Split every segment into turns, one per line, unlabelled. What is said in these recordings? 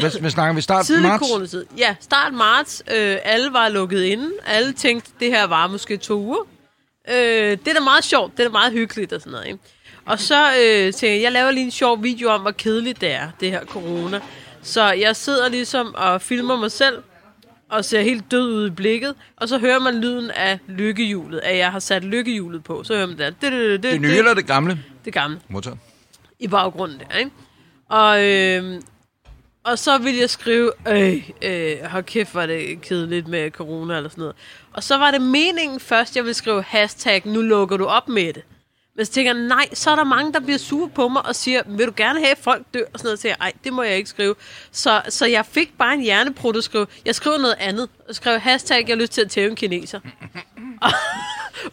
Hvad, hvad snakker vi? Start
Tidlig
marts?
coronatid. Ja, start marts. Øh, alle var lukket inde. Alle tænkte, det her var måske to uger. Øh, det er da meget sjovt. Det er da meget hyggeligt og sådan noget. Ikke? Og så øh, tænkte jeg, jeg laver lige en sjov video om, hvor kedeligt det er, det her corona. Så jeg sidder ligesom og filmer mig selv, og ser helt død ud i blikket, og så hører man lyden af lykkehjulet, at jeg har sat lykkehjulet på. Så hører man der. Det, det, det,
Det nye eller det gamle?
det gamle
Modtaget.
i baggrunden der, ikke? Og, øh, og så ville jeg skrive, øh, øh, hold kæft, var det kedeligt med corona eller sådan noget. Og så var det meningen først, jeg ville skrive hashtag, nu lukker du op med det. Men så tænker jeg, nej, så er der mange, der bliver sure på mig og siger, vil du gerne have, at folk dør? Og sådan noget. Så siger jeg, ej, det må jeg ikke skrive. Så, så jeg fik bare en hjerneprut at skrive. Jeg skrev noget andet. Jeg skrev hashtag, jeg har lyst til at tæve en kineser. Og,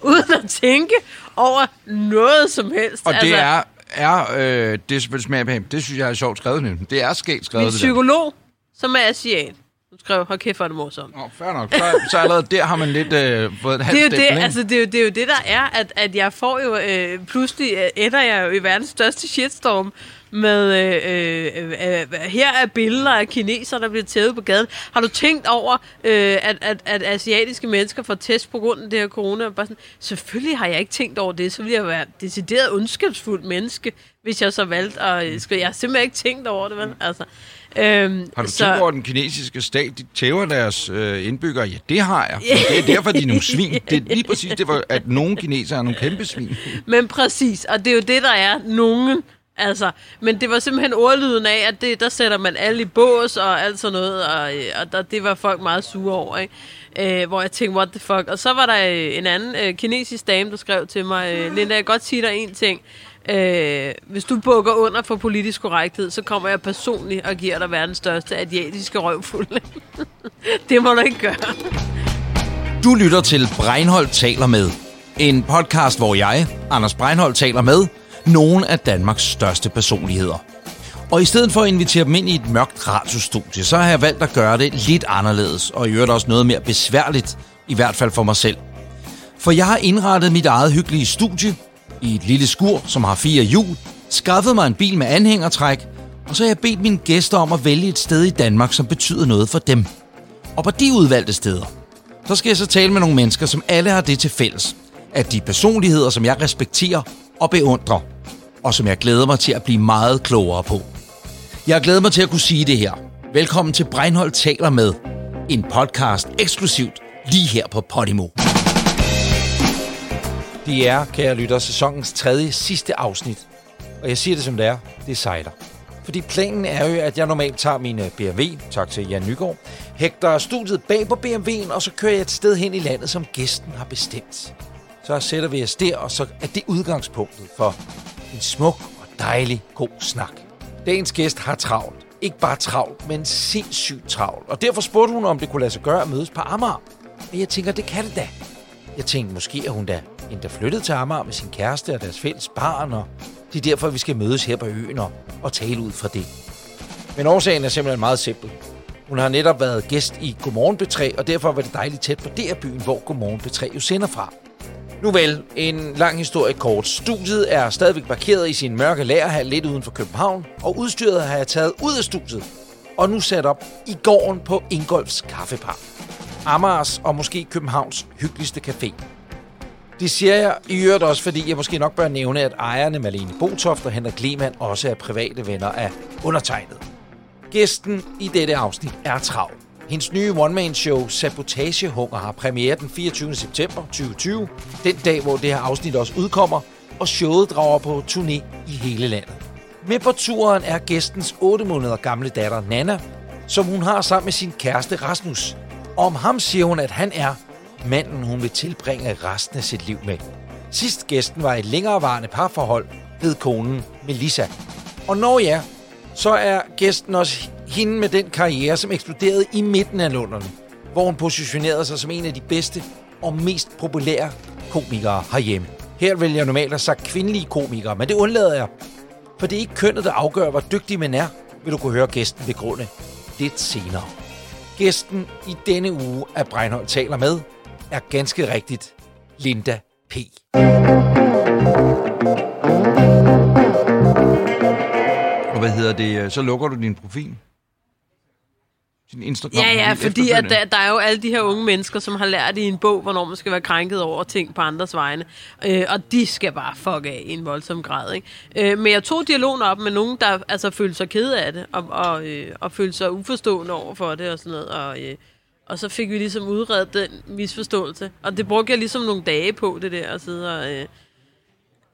uden at tænke over noget som helst.
Og det er, er øh, det er selvfølgelig smag på Det synes jeg er sjovt skrevet. nemlig. Det er skægt skrevet,
Min
det der.
psykolog, som er asiat, hun skrev, hold kæft, hvor er det morsomt.
Åh, fair nok. Så, så allerede der har man lidt øh, fået et
Det
halvt
er, jo det, altså, det, er jo, det er jo det, der er, at, at jeg får jo, øh, pludselig øh, ender jeg jo i verdens største shitstorm med, øh, øh, øh, her er billeder af kineser, der bliver tævet på gaden. Har du tænkt over, øh, at, at, at asiatiske mennesker får test på grund af det her corona? Bare sådan, selvfølgelig har jeg ikke tænkt over det, så ville jeg være decideret ondskabsfuldt menneske, hvis jeg så valgte at øh, skrive. Jeg har simpelthen ikke tænkt over det, vel? Altså, øhm,
Har du
så-
tænkt over, at den kinesiske stat, de tæver deres øh, indbyggere? Ja, det har jeg. Det er derfor, de er nogle svin. Det er lige præcis det, at nogle kinesere er nogle kæmpe svin.
Men præcis, og det er jo det, der er nogen. Altså, men det var simpelthen ordlyden af, at det, der sætter man alle i bås og alt sådan noget, og, øh, og der, det var folk meget sure over, ikke? Øh, hvor jeg tænkte, what the fuck. Og så var der øh, en anden øh, kinesisk dame, der skrev til mig, øh, Linda, jeg kan godt sige dig en ting. Øh, hvis du bukker under for politisk korrekthed, så kommer jeg personligt og giver dig verdens største asiatiske røvfuld. det må du ikke gøre.
Du lytter til Breinholt taler med. En podcast, hvor jeg, Anders Breinholt, taler med nogle af Danmarks største personligheder. Og i stedet for at invitere dem ind i et mørkt radiostudie, så har jeg valgt at gøre det lidt anderledes, og i øvrigt også noget mere besværligt, i hvert fald for mig selv. For jeg har indrettet mit eget hyggelige studie i et lille skur, som har fire hjul, skaffet mig en bil med anhængertræk, og så har jeg bedt mine gæster om at vælge et sted i Danmark, som betyder noget for dem. Og på de udvalgte steder, så skal jeg så tale med nogle mennesker, som alle har det til fælles, at de personligheder, som jeg respekterer og beundrer, og som jeg glæder mig til at blive meget klogere på. Jeg glæder mig til at kunne sige det her. Velkommen til Breinholt taler med, en podcast eksklusivt lige her på Podimo. Det er, kære lytter, sæsonens tredje sidste afsnit. Og jeg siger det som det er, det sejler. Fordi planen er jo, at jeg normalt tager min øh, BMW, tak til Jan Nygaard, hægter studiet bag på BMW'en, og så kører jeg et sted hen i landet, som gæsten har bestemt. Så sætter vi os der, og så er det udgangspunktet for en smuk og dejlig god snak. Dagens gæst har travlt. Ikke bare travlt, men sindssygt travlt. Og derfor spurgte hun, om det kunne lade sig gøre at mødes på Amager. Og jeg tænker, det kan det da. Jeg tænkte, måske er hun da endda flyttet til Amager med sin kæreste og deres fælles barn, og det er derfor, vi skal mødes her på øen og, og tale ud fra det. Men årsagen er simpelthen meget simpel. Hun har netop været gæst i Godmorgen B3, og derfor var det dejligt tæt på der byen, hvor Godmorgen B3 jo sender fra. Nu vel, en lang historie kort. Studiet er stadigvæk parkeret i sin mørke lagerhal lidt uden for København, og udstyret har jeg taget ud af studiet, og nu sat op i gården på Ingolfs Kaffepar. Amagers og måske Københavns hyggeligste café. Det siger jeg i øvrigt også, fordi jeg måske nok bør nævne, at ejerne Malene Botoft og Henrik Lehmann også er private venner af undertegnet. Gæsten i dette afsnit er Trav. Hendes nye one-man-show Sabotagehunger har premiere den 24. september 2020, den dag, hvor det her afsnit også udkommer, og showet drager på turné i hele landet. Med på turen er gæstens 8 måneder gamle datter Nana, som hun har sammen med sin kæreste Rasmus. Og om ham siger hun, at han er manden, hun vil tilbringe resten af sit liv med. Sidst gæsten var et længerevarende parforhold, hed konen Melissa. Og når ja, så er gæsten også hende med den karriere, som eksploderede i midten af lunderne, hvor hun positionerede sig som en af de bedste og mest populære komikere herhjemme. Her vælger jeg normalt at sagt kvindelige komikere, men det undlader jeg. For det er ikke kønnet, der afgør, hvor dygtig man er, vil du kunne høre gæsten begrunde lidt senere. Gæsten i denne uge af Breinholt taler med, er ganske rigtigt Linda P.
hedder det? Så lukker du din profil.
sin Instagram.
Ja, ja, fordi at der, der er jo alle de her unge mennesker, som har lært i en bog, hvornår man skal være krænket over ting på andres vegne. Øh, og de skal bare fuck af i en voldsom grad. Ikke? Øh, men jeg tog dialogen op med nogen, der altså følte sig ked af det, og, og, øh, og følte sig uforstående over for det og sådan noget. Og, øh, og så fik vi ligesom udredet den misforståelse. Og det brugte jeg ligesom nogle dage på, det der, at sidde og... Øh,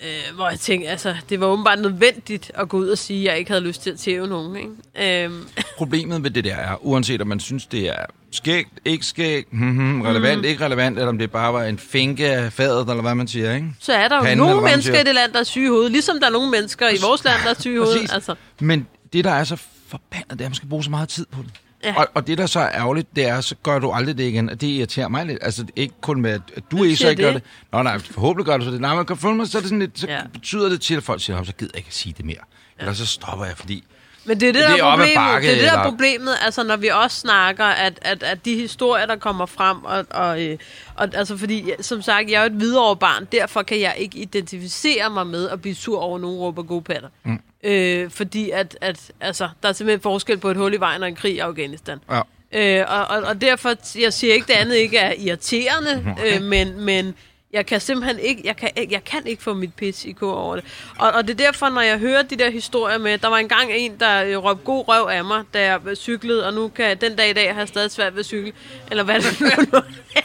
Øh, hvor jeg tænkte, altså, det var åbenbart nødvendigt at gå ud og sige, at jeg ikke havde lyst til at tæve nogen. Ikke? Øhm,
Problemet ved det der er, uanset om man synes, det er skægt, ikke skægt, mm-hmm, relevant, mm. ikke relevant, eller om det bare var en finke af fadet, eller hvad man siger, ikke?
så er der jo
Panden,
nogle mennesker i det land, der er syge i hovedet, ligesom der er nogle mennesker i vores land, der er syge i hovedet. Altså,
Men det, der er så forbandet, det er, at man skal bruge så meget tid på det.
Ja.
Og, og det, der så er ærgerligt, det er, så gør du aldrig det igen, og det irriterer mig lidt. Altså, ikke kun med, at du ikke så ikke gør
det?
Nå, nej, forhåbentlig gør du så det. Nej, man kan mig, så, er det sådan lidt, så
Ja.
betyder det til, at folk siger, "Nå, så gider jeg ikke at sige det mere. Eller så stopper jeg, fordi...
Men det er det,
Det
der
er
problemet.
bakke,
det er det, der er
eller-
problemet, altså når vi også snakker, at, at, at de historier, der kommer frem, og, og, øh, og altså fordi, som sagt, jeg er jo et videre barn, derfor kan jeg ikke identificere mig med at blive sur over, nogen råber gode patter. Mm. Øh, fordi at, at altså, der er simpelthen forskel på et hul i vejen og en krig i Afghanistan.
Ja.
Øh, og, og, og derfor, jeg siger ikke, det andet ikke er irriterende, øh, men, men jeg kan simpelthen ikke, jeg kan, jeg kan ikke få mit pis i kor over det. Og, og det er derfor, når jeg hører de der historier med, der var engang en, der øh, råbte god røv af mig, da jeg cyklede, og nu kan jeg den dag i dag have stadig svært ved at cykle. Eller hvad det nu er.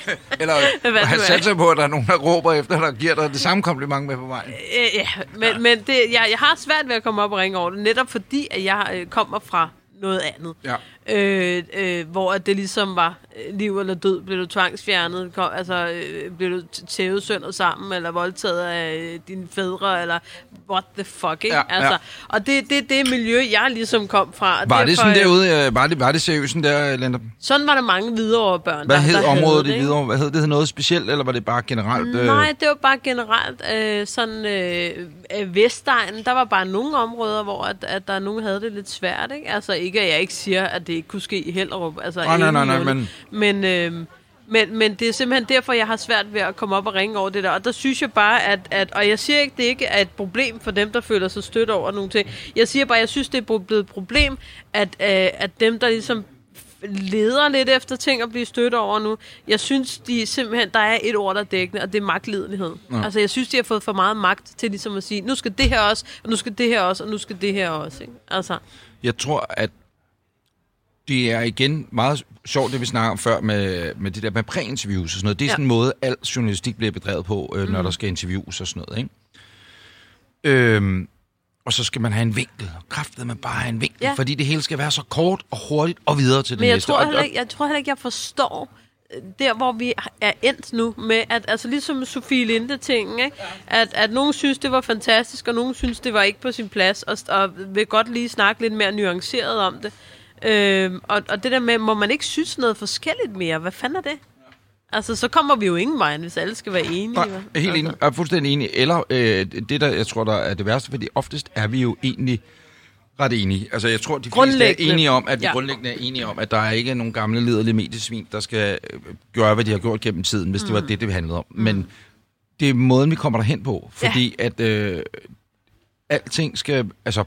Eller
Hvad
han satser på, at der er nogen, der råber efter dig og giver dig det samme kompliment med på vejen.
Øh, ja, men, ja. men det, jeg, jeg har svært ved at komme op og ringe over det, netop fordi, at jeg øh, kommer fra noget andet.
Ja.
Øh, øh, hvor at det ligesom var øh, liv eller død, blev du tvangsfjernet, kom, altså øh, blev du tævet sønder sammen, eller voldtaget af øh, dine fædre, eller what the fuck, ikke?
Ja,
altså,
ja.
Og det er det, det miljø, jeg ligesom kom fra.
Var det
derfor,
sådan
øh,
derude? øh, Var det, var det seriøst sådan der, Lender?
Sådan var der mange videre børn,
Hvad
der,
hed
der
området i
det?
Hvidovre? Hvad hed det? Hed noget specielt, eller var det bare generelt? øh,
Nej, det var bare generelt øh, sådan øh, Vestegnen. Der var bare nogle områder, hvor at, at der nogen havde det lidt svært. Ikke? Altså ikke, at jeg ikke siger, at det ikke kunne ske i Hellerup. Altså,
Nej, nej, nej, nej,
men... Men, øh, men, men det er simpelthen derfor, jeg har svært ved at komme op og ringe over det der. Og der synes jeg bare, at, at og jeg siger ikke, det ikke er et problem for dem, der føler sig stødt over nogle ting. Jeg siger bare, jeg synes, det er blevet et problem, at, øh, at dem, der ligesom leder lidt efter ting at blive stødt over nu. Jeg synes, de simpelthen, der er et ord, der er dækkende, og det er magtlidenhed. Ja. Altså, jeg synes, de har fået for meget magt til ligesom at sige, nu skal det her også, og nu skal det her også, og nu skal det her også. Ikke? Altså,
Jeg tror, at det er igen meget sjovt, det vi snakker om før med, med det der med præinterviews og sådan noget. Det er
Ja.
sådan en måde, al journalistik bliver bedrevet på, øh, når der skal interviews og sådan noget, ikke? Øhm, og så skal man have en vinkel. Kræftet man bare have en vinkel,
Ja.
fordi det hele skal være så kort og hurtigt og videre til det
Men jeg
næste.
tror, heller ikke, jeg tror heller ikke, jeg forstår øh, der, hvor vi er endt nu med, at altså ligesom Sofie Linde-tingen, ikke? At, at nogen synes, det var fantastisk, og nogen synes, det var ikke på sin plads, og, og vil godt lige snakke lidt mere nuanceret om det. Øhm, og, og det der med, må man ikke synes noget forskelligt mere? Hvad fanden er det? Altså, så kommer vi jo ingen vej, hvis alle skal være enige.
Nej, er helt
altså.
enig. Jeg er fuldstændig enig. Eller øh, det, der jeg tror, der er det værste, fordi oftest er vi jo egentlig ret enige. Altså, jeg tror, de fleste er enige om, at vi
Ja.
grundlæggende er enige om, at der er ikke nogen gamle liderlige mediesvin, der skal øh, gøre, hvad de har gjort gennem tiden, hvis mm. det var det, det handlede om. Mm. Men det er måden, vi kommer derhen på, fordi ja. at øh, alting skal, altså,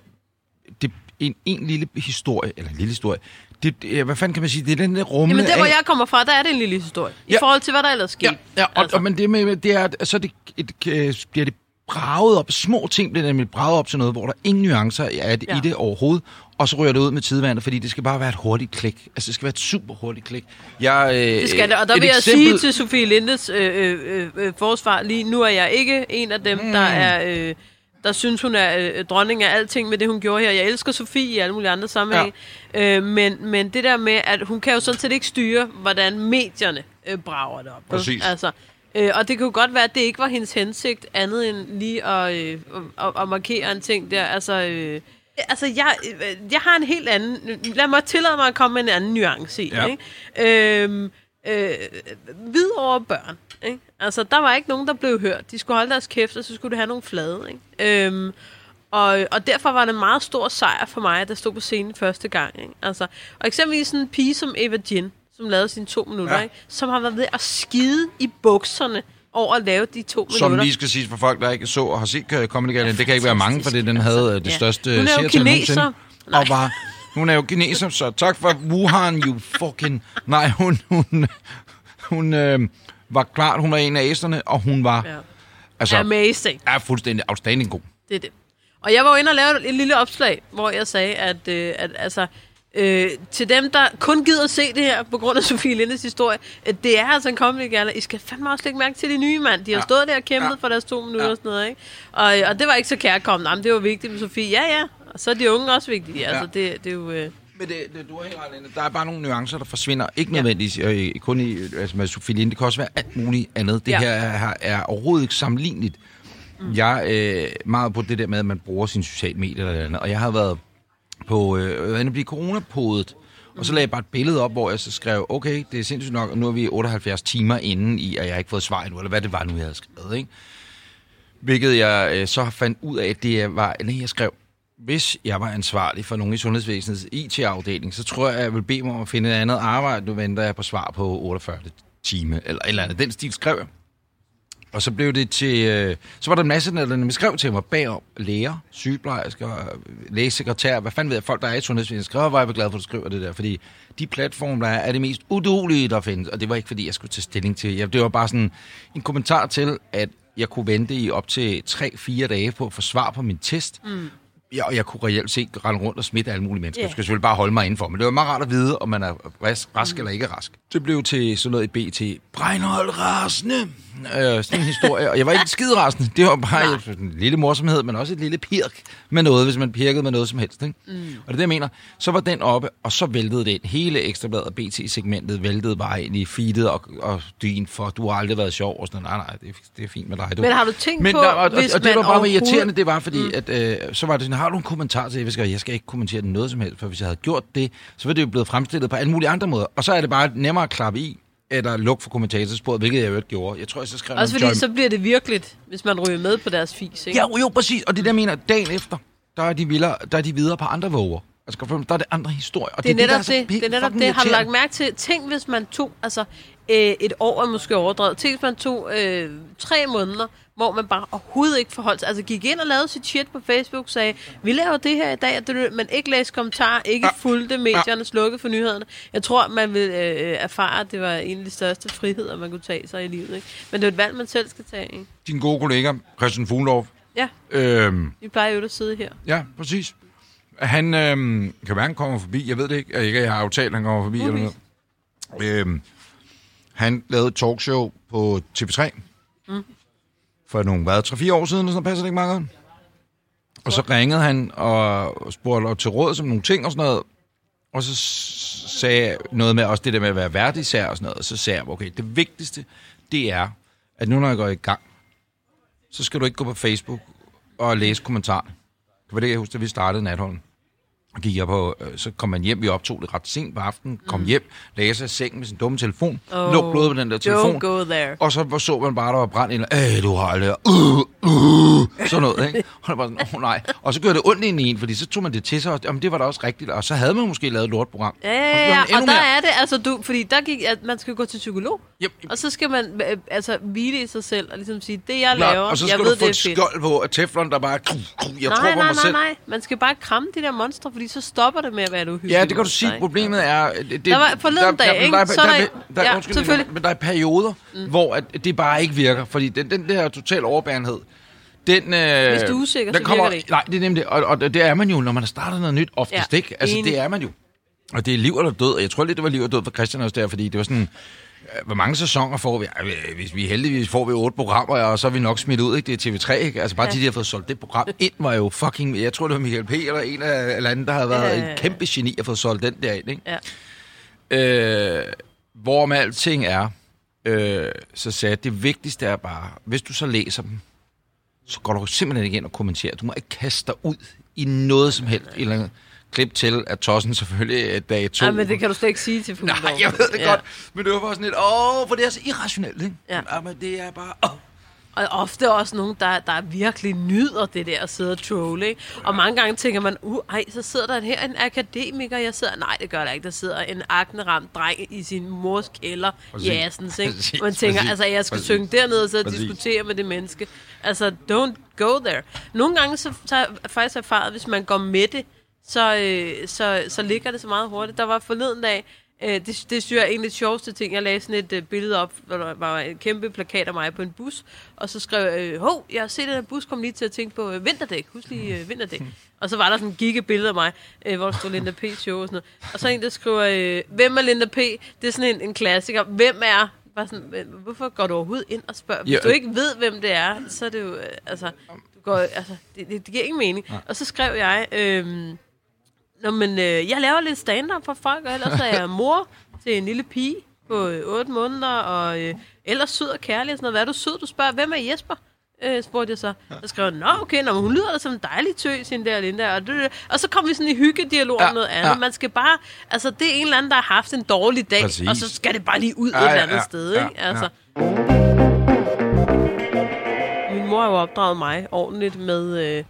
det en, en lille historie, eller en lille historie, det, det, hvad fanden kan man sige, det er den der rumle
Jamen, der hvor
af-
jeg kommer fra, der er det en lille historie. I
Ja.
forhold til, hvad der ellers skete.
Ja, ja og, altså. og, men det, med, det er, så det, et, øh, bliver det braget op, små ting bliver nemlig braget op til noget, hvor der ingen nuancer er ja.
Ja.
i det overhovedet, og så ryger det ud med tidevandet, fordi det skal bare være et hurtigt klik. Altså, det skal være et super hurtigt klik. Jeg, øh,
Det skal det, og der vil jeg
eksempel-
sige til Sofie Lindes øh, øh, øh, forsvar lige, nu er jeg ikke en af dem, mm. der er... Øh, der synes, hun er øh, dronning af alting med det, hun gjorde her. Jeg elsker Sofie i alle mulige andre sammenhænge. Ja. Øh, men, men det der med, at hun kan jo sådan set ikke styre, hvordan medierne øh, brager det op.
Præcis.
Altså, øh, og det kunne godt være, at det ikke var hendes hensigt, andet end lige at, øh, at, at markere en ting der. Altså, øh, altså jeg, øh, jeg har en helt anden... Lad mig tillade mig at komme med en anden nuance i.
Ja.
Ikke? Øhm, øh, videre børn. Ikke? Altså, der var ikke nogen, der blev hørt. De skulle holde deres kæft, og så skulle de have nogle flade. Ikke? Øhm, og, og derfor var det en meget stor sejr for mig, at der stod på scenen første gang. Ikke? Altså, og eksempelvis sådan en pige som Eva Jin, som lavede sine to minutter,
Ja.
ja. ikke? som har været ved at skide i bukserne over at lave de to
Som
minutter.
lige skal siges for folk, der ikke så og har set uh, Comedy Galley. Det kan ikke være mange, fordi den havde uh, det
Ja.
største
Hun er jo kineser.
Og var Hun er jo kineser, så tak for Wuhan, you fucking... Nej, hun, hun, hun øh, var klart, hun var en af æsterne, og hun var
Ja.
altså,
Amazing.
er fuldstændig outstanding god.
Det er det. Og jeg var jo inde og lave et lille opslag, hvor jeg sagde, at, øh, at altså, øh, til dem, der kun gider at se det her på grund af Sofie Lindes historie, at det er altså en comedy gala. I skal fandme også lægge mærke til de nye mand. De har
Ja.
stået der og kæmpet
Ja.
for deres to minutter
Ja.
og sådan noget, ikke? Og, og det var ikke så kærkommet. Jamen, det var vigtigt med Sofie. Ja, ja. Og så er de unge også vigtige. Altså, det, det er jo... Øh,
Men det, det, du er helt ret. Der er bare nogle nuancer, der forsvinder. Ikke nødvendigvis øh, kun i, altså med Sofie. Det kan også være alt muligt andet. Det
Ja.
ja. her er, er overhovedet ikke sammenligneligt. Mm. Jeg er øh, meget på det der med, at man bruger sine sociale medier eller andet. Og jeg har været på, øh, jeg var inde at blive coronapodet. Og så lagde jeg bare et billede op, hvor jeg så skrev, okay, det er sindssygt nok, og nu er vi 78 timer inden i, at jeg har ikke fået svar endnu, eller hvad det var nu, jeg havde skrevet, ikke? Hvilket jeg øh, så fandt ud af, at det var, nej, jeg skrev, hvis jeg var ansvarlig for nogen i sundhedsvæsenets IT-afdeling, så tror jeg, jeg vil bede mig om at finde et andet arbejde. Nu venter jeg på svar på 48 time, eller et eller andet. Den stil skrev jeg. Og så blev det til... Øh, så var der en masse, der nemlig skrev til mig bagom. Læger, sygeplejersker, lægesekretær, hvad fanden ved jeg, folk, der er i sundhedsvæsenet, skrev, var jeg glad for, at du skriver det der, fordi de platforme, der er, er det mest udulige, der findes. Og det var ikke, fordi jeg skulle tage stilling til. Jeg, det var bare sådan en kommentar til, at jeg kunne vente i op til 3-4 dage på at få svar på min test. Mm. Ja, og jeg kunne reelt set rende rundt og smitte alle mulige mennesker.
Ja.
Jeg skal selvfølgelig bare holde mig indenfor. Men det var meget rart at vide, om man er rask, rask mm. eller ikke rask. Det blev til sådan noget i BT. Breinholt rasende. Øh, sådan en historie. Og jeg var ikke skide rasende. Det var bare et, en lille morsomhed, men også et lille pirk med noget, hvis man pirkede med noget som helst. Ikke? Mm. Og det er det, jeg mener. Så var den oppe, og så væltede det ind. Hele ekstrabladet og BT-segmentet væltede bare ind i feedet, og, og din for, du har aldrig været sjov. Og sådan, nej, nej, det er, det er fint med dig. Du.
Men har du tænkt
Men
på,
og, og,
hvis
og det
man
var bare
overhovedet-
irriterende, det var, fordi mm. at, øh, så var det sådan, har du en kommentar til, jeg skal, jeg skal ikke kommentere noget som helst, for hvis jeg havde gjort det, så var det jo blevet fremstillet på alle mulige andre måder. Og så er det bare nemmere at klappe i, eller lukke for kommentatorsporet, hvilket jeg jo ikke gjorde. Jeg tror, jeg så skrev
også fordi,
Joy-
så bliver det virkeligt, hvis man ryger med på deres fis, ikke?
Ja, jo, præcis. Og det er det, jeg mener, dagen efter, der er de, vildere, der er de videre på andre våger. Altså, der er det andre historier. Og
Det er netop
der
det.
så
Det, det, er netop det. Har du lagt mærke til? Tænk, hvis man tog, altså øh, et år er måske overdrevet. Tænk, man tog øh, tre måneder, hvor man bare overhovedet ikke forholdt sig. Altså gik ind og lavede sit shit på Facebook, sagde, vi laver det her i dag, det, men ikke læste kommentarer, ikke
Ja.
fulgte medierne, slukkede for nyhederne. Jeg tror, man vil øh, erfare, at det var en af de største friheder, man kunne tage sig i livet. Ikke? Men det er et valg, man selv skal tage. Ikke?
Din gode kollega, Christian Fuglendorf,
Ja,
øhm,
vi plejer jo at sidde her.
Ja, præcis. Han øhm, kan være, han kommer forbi. Jeg ved det ikke. Jeg, ikke, jeg har aftalt, han kommer forbi. Eller noget. Øhm, han lavede et talkshow på TV3. Mm. For nogle, hvad, 3-4 år siden, sådan, passer det ikke meget godt? Og så ringede han og spurgte til råd som nogle ting og sådan noget. Og så sagde noget med også det der med at være værdig især og sådan noget. Og så sagde jeg, okay, det vigtigste, det er, at nu når jeg går i gang, så skal du ikke gå på Facebook og læse kommentarer. Det var det, jeg husker, da vi startede natholden. Gik jeg på, øh, så kom man hjem, vi optog det ret sent på aftenen, kom hjem, lagde sig i sengen med sin dumme telefon,
Oh,
lå blod på den der telefon, og så så man bare, der var brændt ind, øh, du har aldrig, uh, uh, sådan noget, ikke? Og var sådan, oh, nej. Og så gjorde det ondt ind i en, fordi så tog man det til sig, og jamen, det var da også rigtigt, og så havde man måske lavet et lortprogram.
Ja, ja,
Og
ja, og
endnu
der
mere-
er det, altså du, fordi der gik, at man skal gå til psykolog,
Yep,
og så skal man øh, altså hvile i sig selv, og ligesom sige, det jeg laver,
og så
jeg
skal
ved,
du få
det
et skjold på, at teflon, der bare, jeg
nej,
tror på
nej,
mig
nej,
selv.
nej, man skal bare kramme de der monstre, fordi så stopper det med at være et uhyggeligt
Ja, det kan du sige. Problemet er... Det, det,
Der var forleden dag, ikke?
Der,
Så
der,
er
der,
der-
der,
ja,
undskyld. Men der er perioder, mm. hvor at det bare ikke virker. Fordi den, den der total overbærenhed, den... Øh,
Hvis du er usikker,
den
så virker det ikke.
Nej, det er nemlig det. Og, og det er man jo, når man har startet noget nyt, oftest
Ja,
ikke. Altså,
enig.
det er man jo. Og det er liv eller død. Og jeg tror lidt, det var liv eller død for Christian også der, fordi det var sådan... øh, Hvor mange sæsoner får vi? Ja, Hvis vi er heldigvis får vi otte programmer, og så er vi nok smidt ud, ikke? Det er TV3, ikke? Altså bare ja. de, der har fået solgt det program ind, var jo fucking... Jeg tror, det var Michael P. eller en af eller anden, der havde været
Ja.
et kæmpe geni at få solgt den der ind, ikke?
Ja.
Øh, hvor med alting er, øh, så sagde jeg, det vigtigste er bare, hvis du så læser dem, så går du simpelthen ikke ind og kommenterer. Du må ikke kaste dig ud i noget som helst. Et eller andet klip til, at Tossen selvfølgelig er dag to.
Ej, men det kan du slet ikke sige til Fuglendorf.
Nej, jeg ved det
ja.
godt. Men det var bare sådan lidt, åh, for det er så irrationelt, ikke?
Ja.
ja men det er bare, åh.
Og ofte også nogen, der, der virkelig nyder det der at sidde og trolle, ikke? Og mange gange tænker man, uh, ej, så sidder der her en akademiker, jeg sidder... Nej, det gør der ikke. Der sidder en akneramt dreng i sin mors kælder,
Præcis.
ikke?
Præcis,
Og man tænker,
præcis,
altså, jeg skal
præcis.
synge dernede og så
Præcis.
diskutere med det menneske. Altså, don't go there. Nogle gange så, så har jeg faktisk erfaret, hvis man går med det, så, øh, så, så ligger det så meget hurtigt. Der var forleden dag, øh, det, det synes jeg er en af de sjoveste ting, jeg lagde sådan et øh, billede op, hvor der var en kæmpe plakat af mig på en bus, og så skrev jeg, øh, hov, jeg har set den her bus, kom lige til at tænke på øh, vinterdæk, husk lige øh, vinterdæk. Og så var der sådan en giga billede af mig, øh, hvor der stod Linda P. show og sådan noget. Og så en, der skriver, øh, hvem er Linda P? Det er sådan en, en klassiker. Hvem er bare sådan, "Men hvorfor går du overhovedet ind og spørger? Hvis
Ja,
du ikke ved, hvem det er, så er det jo, øh, altså, du går, altså det, det, det giver ingen mening. Og så skrev jeg, øh, Nå, men øh, jeg laver lidt stand-up for folk, og ellers er jeg mor til en lille pige på øh, 8 måneder, og øh, ellers sød og kærlig og sådan noget. Hvad er du sød? Du spørger, hvem er Jesper? Øh, spurgte jeg så. Så skrev jeg, nå okay, nå, hun lyder da som en dejlig tøs, hende der Linda. Og, det, og så kom vi sådan i hyggedialog
Ja,
om noget andet.
ja.
Man skal bare, altså det er en eller anden, der har haft en dårlig dag,
Præcis.
og så skal det bare lige ud
Ja,
et eller
ja,
andet
ja,
sted.
ja,
ikke? Altså. Min mor har jo opdraget mig ordentligt med, øh,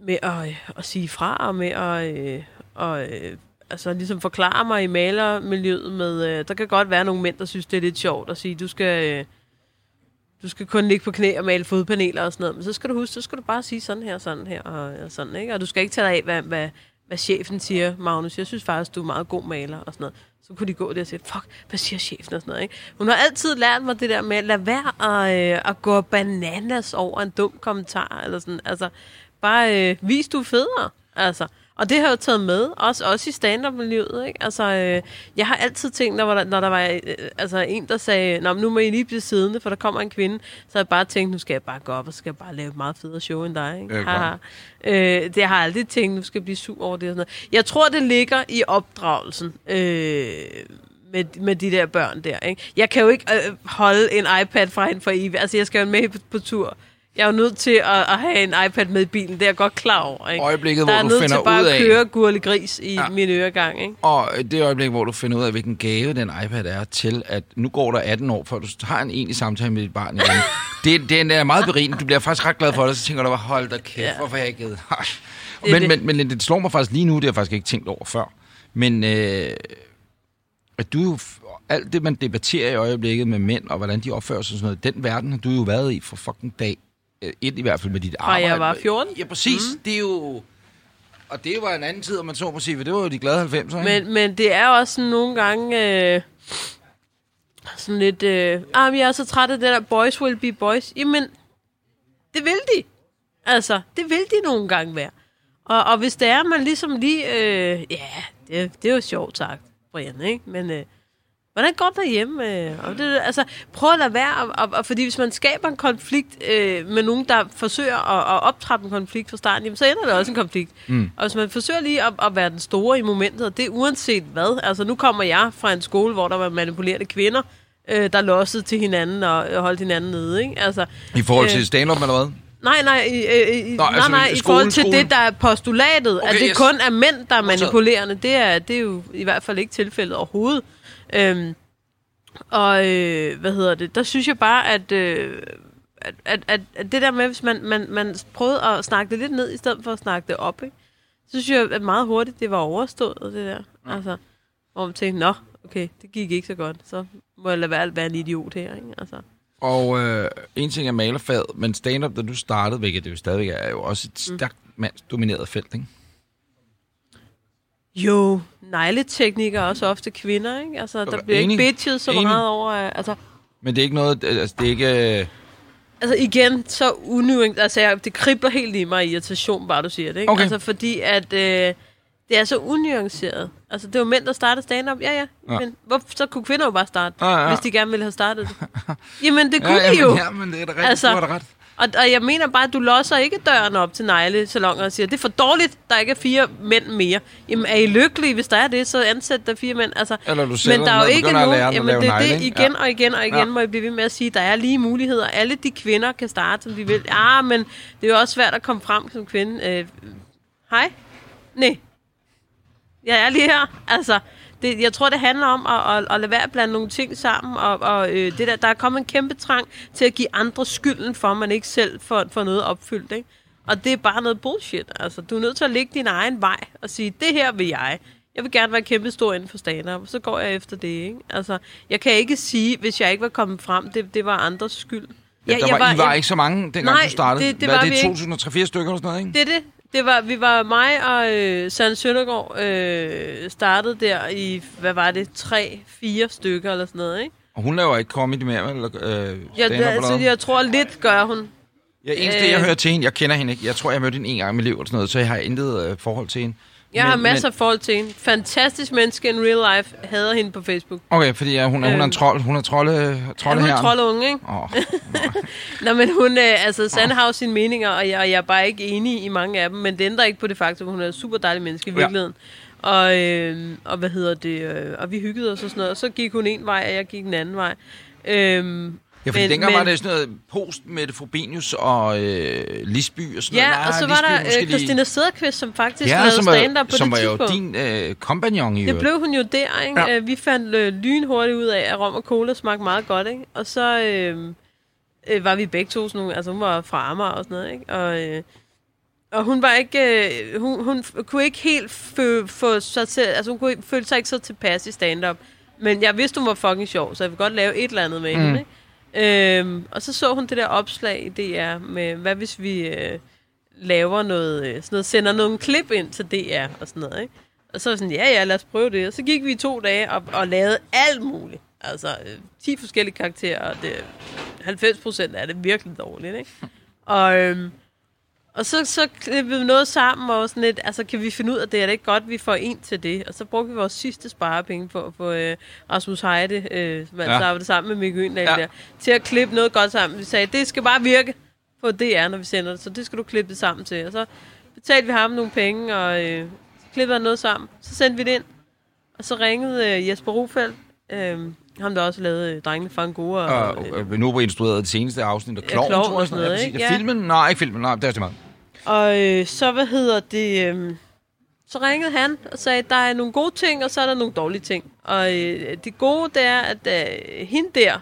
med at, øh, at sige fra, og med at øh, og, øh, altså, ligesom forklare mig i malermiljøet med, øh, der kan godt være nogle mænd, der synes, det er lidt sjovt at sige, du skal, øh, du skal kun ligge på knæ og male fodpaneler og sådan noget, men så skal du huske, så skal du bare sige sådan her, sådan her og, og sådan, ikke? Og du skal ikke tage dig af, hvad, hvad, hvad chefen siger, Magnus. Jeg synes faktisk, du er meget god maler og sådan noget. Så kunne de gå der og sige, fuck, hvad siger chefen og sådan noget, ikke? Hun har altid lært mig det der med, lad være at, øh, at gå bananas over en dum kommentar, eller sådan, altså, bare øh, vis du er federe, altså. Og det har jeg jo taget med, også, også i stand-up-miljøet, ikke? Altså, øh, jeg har altid tænkt, når der, når der var øh, altså, en, der sagde, Nå, nu må I lige blive siddende, for der kommer en kvinde, så har jeg bare tænkt, nu skal jeg bare gå op, og så skal jeg bare lave et meget federe show end dig, ikke?
Ja.
Haha. øh, det har jeg aldrig tænkt, nu skal jeg blive sur over det og sådan noget. Jeg tror, det ligger i opdragelsen. Øh, med, med de der børn der, ikke? Jeg kan jo ikke øh, holde en iPad fra hende for evigt. Altså, jeg skal jo med på, på tur. Jeg er jo nødt til at, at have en iPad med i bilen. Det er jeg godt klar over, ikke?
Øjeblikket,
der
hvor
er
du
nødt
finder
til bare
ud af-
at køre gurle gris i ja. Min øregang, ikke?
Og det øjeblik, hvor du finder ud af, hvilken gave den iPad er til, at nu går der 18 år, før du har en egentlig samtale med dit barn igen. det, det er meget berigende. Du bliver faktisk ret glad for det, så tænker du bare, hold da kæft,
Ja.
hvorfor har jeg ikke givet?
Er
men, men, men det slår mig faktisk lige nu, det har jeg faktisk ikke tænkt over før. Men øh, at du alt det, man debatterer i øjeblikket med mænd, og hvordan de opfører sig og sådan noget, den verden har du jo været i for fucking dag øh, et i hvert fald med dit arbejde.
jeg var 14.
Ja, præcis. Mm. Det er jo... Og det var en anden tid, om man så må sige, det var jo de glade 90'er, ikke?
Men, men det er også sådan nogle gange... Øh, sådan lidt... Øh, ah, men jeg er så træt af det der boys will be boys. Jamen, det vil de. Altså, det vil de nogle gange være. Og, og hvis det er, man ligesom lige... Øh, ja, det, det er jo sjovt sagt, Brian, ikke? Men... Øh, Hvordan går det derhjemme? øh? Og det, altså, prøv at lade være, og, og, og, fordi hvis man skaber en konflikt øh, med nogen, der forsøger at, at optrappe en konflikt fra starten, jamen, så ender det også en konflikt. Mm. Og hvis man forsøger lige at, at være den store i momentet, og det er uanset hvad. Altså, nu kommer jeg fra en skole, hvor der var manipulerende kvinder, øh, der lossede til hinanden og øh, holdt hinanden nede. Ikke? Altså,
I forhold
øh,
til stand-up, eller hvad?
Nej, nej, i, i, i,
Nå,
nej,
altså,
nej, i
skolen,
forhold til
skolen.
det, der er postulatet, okay, at det
yes.
kun er mænd, der er manipulerende, det er, det er jo i hvert fald ikke tilfældet overhovedet. Øhm, og øh, hvad hedder det, der synes jeg bare, at, øh, at, at, at, at det der med, hvis man, man, man prøvede at snakke det lidt ned, i stedet for at snakke det op, ikke? så synes jeg, at meget hurtigt, det var overstået, det der. Ja. Altså, hvor man tænkte, nå, okay, det gik ikke så godt, så må jeg lade være være en idiot her, ikke? Altså.
Og øh, en ting er malerfaget, men stand-up, da du startede, hvilket det jo stadigvæk er, er jo også et stærkt mandsdomineret felt, ikke?
Jo, negleteknik er også ofte kvinder, ikke? Altså, der bliver
enig.
ikke bitchet så
Enig.
meget over... øh, Altså,
Men det er ikke noget, altså det er ikke... Øh,
altså igen, så unuanceret. Altså, jeg, det kribler helt i mig irritation, bare du siger det, ikke?
Okay.
Altså, fordi at... Øh, det er så unuanceret. Altså, det var mænd, der startede stand-up. Ja, ja.
Ja.
Men hvorfor, så kunne kvinder jo bare starte,
Ja, ja.
hvis de gerne ville have startet det. Jamen, det kunne
ja,
de jo.
Ja, men det er da rigtigt,
altså,
du har da ret.
Og, og jeg mener bare, at du losser ikke døren op til neglesalonger og siger, det er for dårligt, der ikke er fire mænd mere. Jamen, er I lykkelige, hvis der er det, så ansæt der fire mænd. Altså,
Eller du
men der er jo ikke nogen, jamen det er det igen
Ja.
og igen og igen,
Ja.
må jeg blive ved med at sige, der er lige muligheder. Alle de kvinder kan starte, som de vil. Ja, men det er jo også svært at komme frem som kvinde. Øh, hej? Nej. Jeg er lige her. Altså, det, jeg tror, det handler om at, at, at lade være at blande nogle ting sammen, og, og øh, det der, der er kommet en kæmpe trang til at give andre skylden for, at man ikke selv får, får noget opfyldt, ikke? Og det er bare noget bullshit. Altså, du er nødt til at lægge din egen vej og sige, det her vil jeg. Jeg vil gerne være kæmpe stor inden for stand så går jeg efter det, ikke? Altså, jeg kan ikke sige, hvis jeg ikke var kommet frem, det, det var andres skyld.
Ja, der
jeg
var, I var
jeg-
ikke så mange, dengang
Nej,
du startede.
det- det
Hvad
var
er det,
ikke.
2003 stykker eller sådan noget, ikke?
Det er det. Det var, vi var mig og øh, Søren Søndergaard øh, startede der i, hvad var det, tre, fire stykker eller sådan noget, ikke?
Og hun laver ikke comedy mere? Eller, øh,
Ja, det, altså, jeg tror lidt gør hun.
Ja, eneste,
Øh.
jeg hører til hende, jeg kender hende ikke. Jeg tror, jeg mødte hende en gang i mit liv, eller sådan noget, så jeg har intet øh, forhold til hende.
Jeg
Men-
har masser af forhold til hende. Fantastisk menneske in real life. Hader hende på Facebook.
Okay, fordi ja, hun, er, hun er en
Øhm.
trold. Hun er trolde,
Ja,
trolde
hun
her.
er troldunge, ikke?
Åh,
Nå, men hun, øh, altså, Sande har jo sine meninger, og jeg, og jeg er bare ikke enig i mange af dem, men det ændrer ikke på det faktum, at hun er et super dejlig menneske i
Ja.
virkeligheden. Og, øh, og hvad hedder det, øh, og vi hyggede os og sådan noget, og så gik hun en vej, og jeg gik en anden vej. Øhm,
Ja, fordi
Men-
dengang
men-
var det sådan noget post med det Frobenius og øh, Lisby og sådan
ja,
noget.
og så var
Lisby
der øh, Christina Sederqvist, som faktisk
ja,
lavede
som
stand-up på
var, som
det
var jo
tidspunkt.
din øh, kompagnon i
Det
øvrigt.
blev hun jo der, ikke?
Ja.
Ja. Vi fandt øh, lynhurtigt ud af, at rom og cola smagte meget godt, ikke? Og så øh, øh, var vi begge to sådan nogle, altså hun var fra Amager og sådan noget, ikke? Og, øh, og hun var ikke, øh, hun, hun kunne ikke helt fø, få sig til, altså hun kunne ikke, følte sig ikke så tilpas i stand-up. Men jeg vidste, hun var fucking sjov, så jeg ville godt lave et eller andet med mm. hende, ikke? Øhm, og så så hun det der opslag i DR med, hvad hvis vi øh, laver noget, øh, sådan noget, sender nogle klip ind til DR og sådan noget, ikke? Og så var sådan, ja, ja, lad os prøve det. Og så gik vi i to dage og, og lavede alt muligt. Altså, øh, 10 forskellige karakterer, og det, 90 procent af det virkelig dårligt, ikke? Og, øhm, og så, så klippede vi noget sammen, og sådan lidt, altså, kan vi finde ud af det? Er det ikke godt, vi får en til det? Og så brugte vi vores sidste sparepenge på at få øh, Rasmus Heide, øh, som altså
Ja.
arbejdede sammen med Mikkel Øndal
Ja.
der, til at klippe noget godt sammen. Vi sagde, det skal bare virke på DR, når vi sender det, så det skal du klippe det sammen til. Og så betalte vi ham nogle penge, og øh, klippede han noget sammen. Så sendte vi det ind, og så ringede øh, Jesper Rufeldt, øh, ham der også lavede øh, Drengene fra Angora.
Og
Og, øh,
øh, nu var instrueret det seneste afsnit af
Ja,
Kloven,
Klovn
tror
og
jeg.
sådan noget,
præcis.
ikke?
Ja,
Ja.
Filmen? Nej, ikke filmen. Nej, det er det meget.
Og øh, så, hvad hedder det, øh, så ringede han og sagde, der er nogle gode ting, og så er der nogle dårlige ting. Og øh, det gode, det er, at øh, hende der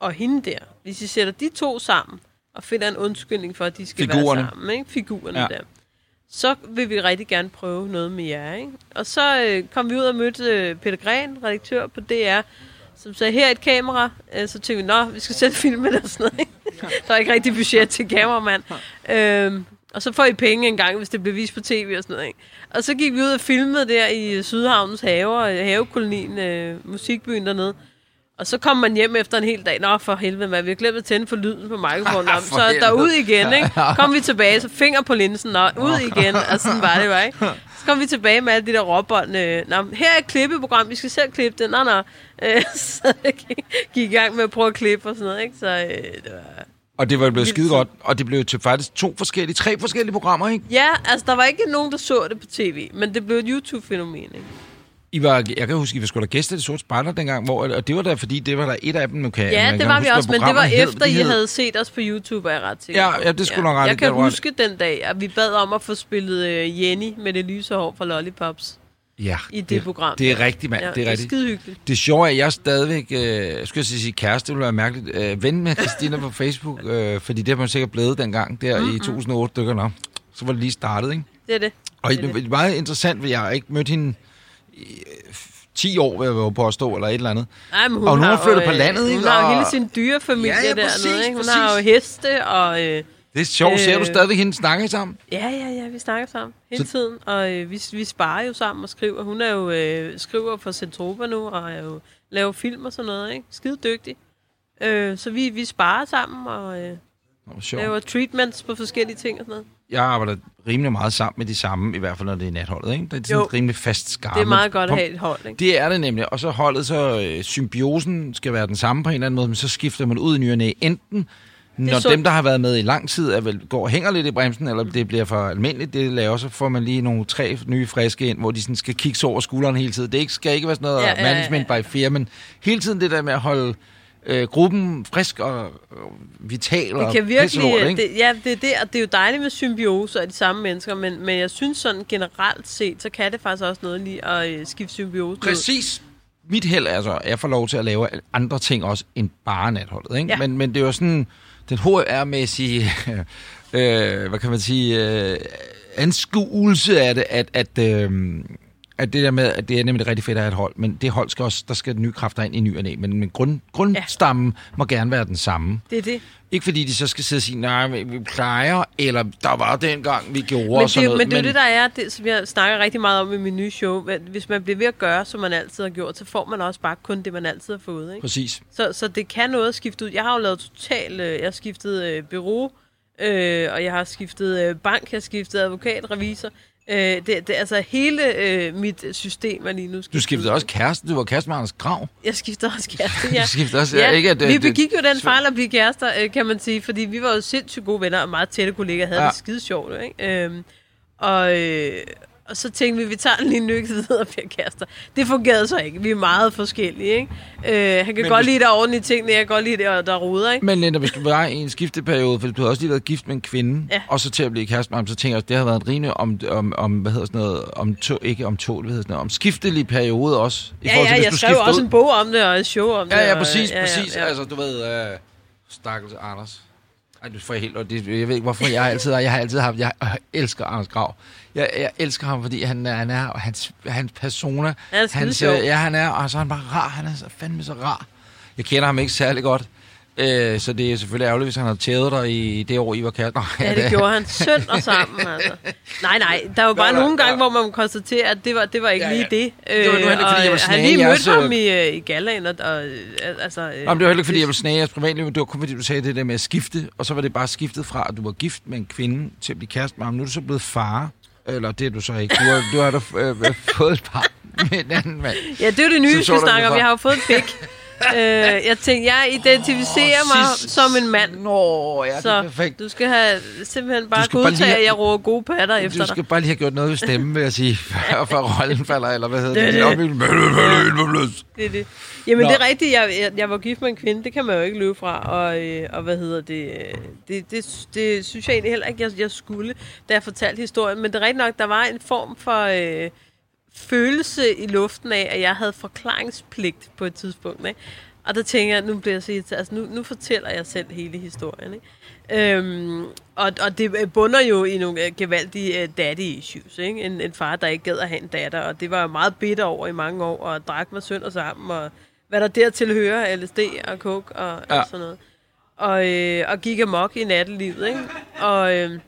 og hende der, hvis I sætter de to sammen, og finder en undskyldning for, at de skal
Figurerne.
være sammen, ikke? figurerne
Ja.
ja. der, så vil vi rigtig gerne prøve noget med jer. Ikke? Og så øh, kom vi ud og mødte øh, Peter Gren, redaktør på DR, som sagde, her er et kamera. Øh, så tænkte vi, nå, vi skal sætte filmen og sådan noget. Ikke? der er ikke rigtig budget til kameramand. Øhm, og så får I penge en gang, hvis det bliver vist på tv og sådan noget. Ikke? Og så gik vi ud og filmede der i Sydhavnens haver, havekolonien, øh, musikbyen dernede. Og så kom man hjem efter en hel dag. Nå, for helvede, man. Vi har glemt at tænde for lyden på mikrofonen.
For
så
helvede.
der ud igen, ikke? Kom vi tilbage, så finger på linsen. Nå, ud igen. Og sådan var det, var, ikke? Så kom vi tilbage med alle de der råbånd. Øh, nå, her er et klippeprogram. Vi skal selv klippe det. Nå, nå. Øh, så gik, gik i gang med at prøve at klippe og sådan noget, ikke? Så øh, det var...
Og det var blevet skide godt. Og det blev til faktisk to forskellige, tre forskellige programmer, ikke?
Ja, altså, der var ikke nogen, der så det på tv. Men det blev et YouTube-fænomen, ikke?
I var, jeg kan huske, I var da gæster i det sorte spejler dengang, hvor, og det var der, fordi det var der et af dem, nu kan
Ja,
man
det var vi også, men det var
hed.
efter, I
hed-
havde set os på YouTube, er jeg ret sikker
Ja, ja, det skulle nok ret
Jeg kan
det var-
huske den dag, at vi bad om at få spillet uh, Jenny med det lyse hår fra Lollipops
Ja,
i det, program.
Det er rigtigt, mand.
Ja,
det er rigtigt.
skide hyggeligt.
Det sjove er, at jeg er stadigvæk, øh, jeg skulle sige kæreste, det ville være mærkeligt, øh, ven med Christina på Facebook, øh, fordi det har man sikkert blevet dengang, der mm-hmm. i 2008 stykker nok. Så var det lige startet, ikke?
Det er det.
Og
Det er
det, det er meget interessant, for jeg har ikke mødt hende øh, 10 år, vil jeg våge på at stå, eller et eller andet.
Ej, men hun
Og nu er
har
hun flyttet på landet,
øh,
ikke?
Hun har jo
Og-
hele sin dyrefamilie
Ja, ja,
dernede,
præcis,
ikke? Hun
præcis.
har jo heste, og... Øh,
Det er sjovt. Ser du
Øh.
stadigvæk hende snakke sammen?
ja, ja, ja, vi snakker sammen hele
Så-
tiden, og øh, vi, vi sparer jo sammen og skriver. Hun er jo øh, skriver for Centropa nu, og er jo laver film og sådan noget, ikke? Skide dygtig. Øh, så vi, vi sparer sammen, og øh,
Nå,
laver treatments på forskellige ting og sådan noget.
Jeg arbejder rimelig meget sammen med de samme, i hvert fald når det er natholdet. Ikke? Det er sådan
Jo.
et rimelig fast skar.
Det er meget godt at have et hold, ikke?
Det er det nemlig. Og så holdet, så øh, symbiosen skal være den samme på en eller anden måde, men så skifter man ud i ny og næ. Enten når
sundt.
dem, der har været med i lang tid, er vel, går og hænger lidt i bremsen, eller det bliver for almindeligt, det laver, så får man lige nogle tre nye friske ind, hvor de sådan skal kigge over skulderen hele tiden. Det ikke, skal ikke være sådan noget
Ja,
ja,
ja, ja,
management by fear, men hele tiden det der med at holde øh, gruppen frisk og, og vital og
Det kan virkelig,
ikke?
det, ja, det er det, og det er jo dejligt med symbiose af de samme mennesker, men, men jeg synes sådan generelt set, så kan det faktisk også noget lige at øh, skifte symbiose ud.
Præcis. Mit held er så, at jeg får lov til at lave andre ting også end bare natholdet. Ikke?
Ja.
Men, men det er jo sådan, den HR-mæssige, øh, hvad kan man sige, øh, anskuelse af det, at, at, øh, at det der med, at det er nemlig rigtig fedt at have et hold, men det hold skal også, der skal nye kræfter ind i ny og næ, men, men grund, grundstammen ja. må gerne være den samme.
Det er det.
Ikke fordi de så skal sidde og sige, nej, vi plejer, eller der var dengang, vi gjorde
Men
og sådan
det,
noget.
men det er jo det, der er, det, som jeg snakker rigtig meget om i min nye show. Hvis man bliver ved at gøre, som man altid har gjort, så får man også bare kun det, man altid har fået. Ikke?
Præcis.
Så, så det kan noget at skifte ud. Jeg har jo lavet totalt... Øh, jeg har skiftet øh, bureau, øh, og jeg har skiftet øh, bank, jeg har skiftet advokat, revisor. Øh, det, det, altså hele øh, mit system er lige nu skiftet
Du skiftede også kæreste, du var kæreste med Anders Grav.
Jeg skiftede også kæreste, ja.
Du skiftede også, ja, ikke at,
vi
det-
begik jo den fejl at blive kærester, øh, kan man sige, fordi vi var jo sindssygt gode venner og meget tætte kollegaer, havde
Ja.
det skide sjovt, ikke? Øhm, og, øh, og så tænkte vi, vi tager den lige en nykke videre og bliver kærester. Det fungerede så ikke. Vi er meget forskellige, ikke? Øh, han kan
Men
godt
hvis-
lide, der er orden i tingene, jeg kan godt lide, der, der er ruder, ikke?
Men Linda, hvis du var i en skifteperiode, for du har også lige været gift med en kvinde,
Ja.
og så til at blive kæreste med ham, så tænker jeg, at det har været en rimelig om, om, om hvad hedder sådan noget, om to, ikke om to, hvad hedder sådan noget, om skiftelig periode også. I
Ja, ja,
hvis
jeg
du
skrev også
ud.
en bog om det, og et show om det.
Ja, ja,
og,
præcis,
ja, ja,
præcis.
ja.
Altså, du ved, uh, stakkels Anders. Ej, du får jeg helt, og det, jeg ved ikke, hvorfor jeg har altid, jeg har altid haft, jeg, elsker Anders Grav. Jeg, jeg elsker ham, fordi han, han er, og hans, hans persona,
Han
hans, øh, ja, han er, og så er han bare rar, han er så fandme så rar. Jeg kender ham ikke særlig godt, øh, så det er selvfølgelig ærgerligt, hvis han har tævet dig i det år, I var kærester.
Ja, det gjorde han sønd og sammen, altså. Nej, nej, der var bare
Nå,
nogle gange,
ja.
hvor man må konstatere, at det var, det var ikke
Ja,
ja, lige det.
Det var nu heller ikke, fordi jeg var
øh, han
snage
lige
jeres,
mødte
øh,
ham i, øh, i galaen, og, og øh, altså... Øh,
Nå, men det var heller ikke, fordi jeg ville snage jeres privatliv, men det var kun fordi, du sagde det der med at skifte, og så var det bare skiftet fra, at du var gift med en kvinde til at blive kæreste med ham. Nu er du så blevet far, eller det er du så ikke. Du har, du har da øh, øh, fået et par med en anden mand.
Ja, det er jo det nye,
Så
vi
så
skal
der
snakke om.
var-
Jeg har jo fået en pik. øh, jeg tænkte, jeg identificerer
Åh,
mig
sidst-
som en mand.
Nå, ja, det er
Så
perfekt.
du skal have simpelthen bare godtage, at jeg råber gode patter efter
Du
dig.
skal bare lige have gjort noget ved stemmen, vil jeg sige, før, før rollen falder, eller hvad hedder
Det er
det?
det.
det.
Det er det. Jamen,
Nå.
det er rigtigt. Jeg, jeg, jeg var gift med en kvinde. Det kan man jo ikke løbe fra. Og, øh, og hvad hedder det? Det, det? det synes jeg egentlig heller ikke, jeg, jeg skulle, da jeg fortalte historien. Men det er rigtigt nok, der var en form for øh, følelse i luften af, at jeg havde forklaringspligt på et tidspunkt. Ikke? Og der tænker jeg, nu bliver jeg så. Altså, nu, nu fortæller jeg selv hele historien. Ikke? Øhm, og, og det bunder jo i nogle øh, gevaldige øh, daddy issues. Ikke? En, en far, der ikke gad at have en datter, og det var jeg meget bitter over i mange år, og drak mig sønder sammen, og hvad der dertil hører, LSD og coke og. Ja. og sådan noget. Og, øh, og gik amok i nattelivet, ikke? Og, øh,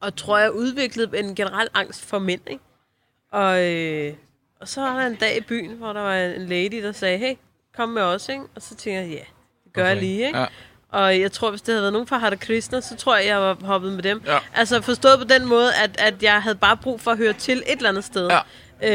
og tror jeg udviklede en generel angst for mænd, ikke? Og, øh, og så var der en dag i byen, hvor der var en lady, der sagde, hey, kom med os, ikke? Og så tænkte jeg, ja, det gør okay. jeg lige, ikke?
Ja.
Og jeg tror, hvis det havde været nogen fra Hare Krishna, så tror jeg, jeg var hoppet med dem.
Ja.
Altså forstået på den måde, at, at jeg havde bare brug for at høre til et eller andet sted.
Ja.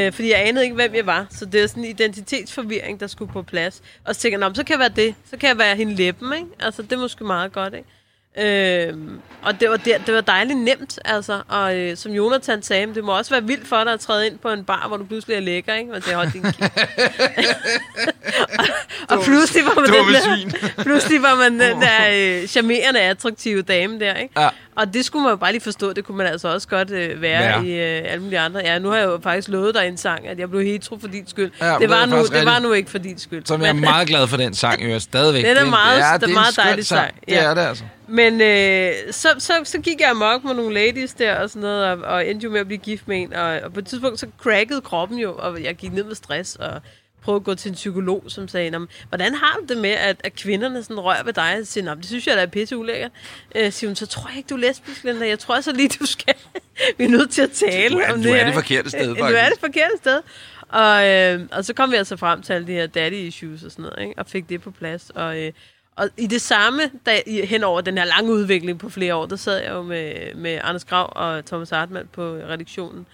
Øh, fordi jeg anede ikke, hvem jeg var. Så det er sådan en identitetsforvirring, der skulle på plads. Og så tænker jeg, "Nå, men så kan jeg være det. Så kan jeg være hende læben, ikke? Altså, det er måske meget godt, ikke? Øhm, og det var, der, det var dejligt nemt, altså. Og øh, som Jonathan sagde, det må også være vildt for dig at træde ind på en bar, hvor du pludselig er lækker, ikke? Og det holdt din og, og pludselig var man den der, pludselig var man den der øh, charmerende, attraktive dame der, ikke?
Ja.
Og det skulle man jo bare lige forstå, det kunne man altså også godt øh, være
Være.
i øh, alle mulige andre. Ja, nu har jeg jo faktisk lovet dig en sang, at jeg blev hetero for din skyld.
Ja,
det,
det
var nu, det var nu ikke for din skyld.
Som jeg er
Men-
meget glad for den sang, jo stadigvæk.
Den er
Det
meget-
ja,
det er
en
meget dejlig sang.
Det
Ja.
er det altså.
Men øh, så, så, så gik jeg amok med nogle ladies der og sådan noget, og, og endte jo med at blive gift med en. Og, og på et tidspunkt så crackede kroppen jo, og jeg gik ned med stress og prøvede at gå til en psykolog, som sagde, "Nå, men hvordan har du det med, at, at kvinderne sådan rører ved dig? Og siger, "Nå, men det synes jeg, der er pisse ulækkert. Øh, siger hun, så tror jeg ikke, du er lesbisk, Linda. Jeg tror så lige, du skal... Vi er nødt til at tale
Du er-
om
du
det
er
her,
det forkerte sted,
Øh, Du er
faktisk.
det forkerte sted. Og, øh, og så kom vi altså frem til alle de her daddy issues og sådan noget, ikke? og fik det på plads. Og, øh, og i det samme, da, hen over den her lange udvikling på flere år, der sad jeg jo med, med Anders Grav og Thomas Hartmann på redaktionen.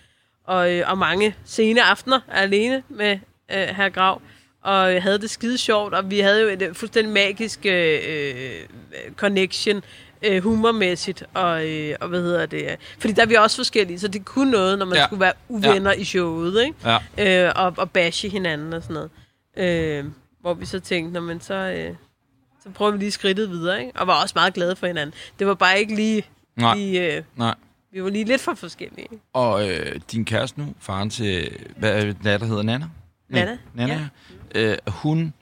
Og, øh, og mange sene aftener alene med øh, herr Grav. Og havde det skide sjovt, og vi havde jo et øh, fuldstændig magisk øh, øh, connection øh, humormæssigt, og, øh, og hvad hedder det? øh, Fordi der er vi også forskellige, så det kunne noget, når man
Ja.
skulle være uvenner ja. i showet, ikke?
Ja.
øh, og, og bashe hinanden og sådan noget. Øh, hvor vi så tænkte, når man så, øh, så prøver vi lige skridtet videre, ikke? Og var også meget glade for hinanden. Det var bare ikke lige,
Nej.
lige øh,
Nej.
vi var lige lidt for forskellige.
Og øh, din kæreste nu, faren til, hvad er det, der hedder Nana?
Nana,
Nana, ja. Øh, hun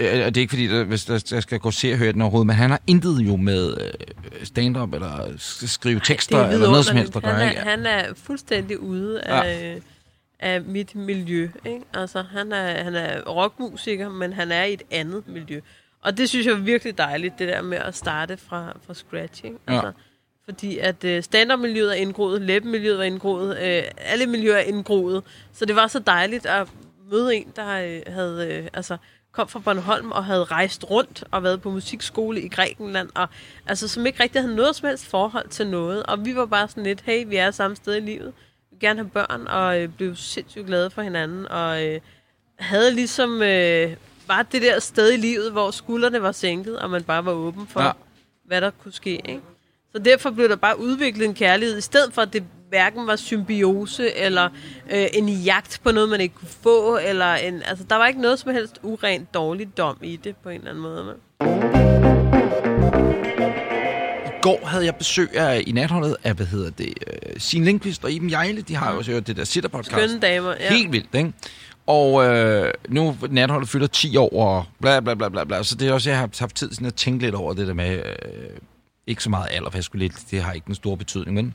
Øh, og det er ikke fordi, der, hvis der, der skal gå se og høre den overhovedet, men han har intet jo med øh, stand-up eller sk- skrive tekster
er
eller noget som helst at
vidunderligt.
gøre.
han, er, han er fuldstændig ude
Ja.
af, af mit miljø. Ikke? Altså, han er, han er rockmusiker, men han er i et andet miljø. Og det synes jeg er virkelig dejligt, det der med at starte fra, fra scratch. Ikke?
Ja.
Fordi at øh, stand-up-miljøet er indgroet, læbemiljøet er indgroet, øh, alle miljøer er indgroet. Så det var så dejligt at møde en, der øh, havde, øh, altså, kom fra Bornholm og havde rejst rundt og været på musikskole i Grækenland, og altså, som ikke rigtig havde noget som helst forhold til noget. Og vi var bare sådan lidt, hey, vi er samme sted i livet. Vi vil gerne have børn, og øh, blev sindssygt glade for hinanden, og øh, havde ligesom øh, bare det der sted i livet, hvor skuldrene var sænket, og man bare var åben for,
ja.
hvad der kunne ske. Ikke? Så derfor blev der bare udviklet en kærlighed, i stedet for at det hverken var symbiose, eller øh, en jagt på noget, man ikke kunne få, eller en, altså, der var ikke noget som helst urent dårligdom i det, på en eller anden måde. Men.
I går havde jeg besøg af, i natholdet af, hvad hedder det, uh, Signe Lindqvist og Iben Jejle. De har jo også hørt det der sitter-podcast.
Skønne damer, ja.
Helt vildt, ikke? Og øh, nu natholdet fylder 10 år, og bla bla bla bla bla. Så det er også, jeg har haft tid sådan at tænke lidt over det der med, øh, ikke så meget alder, for jeg skulle lidt, det har ikke den store betydning, men,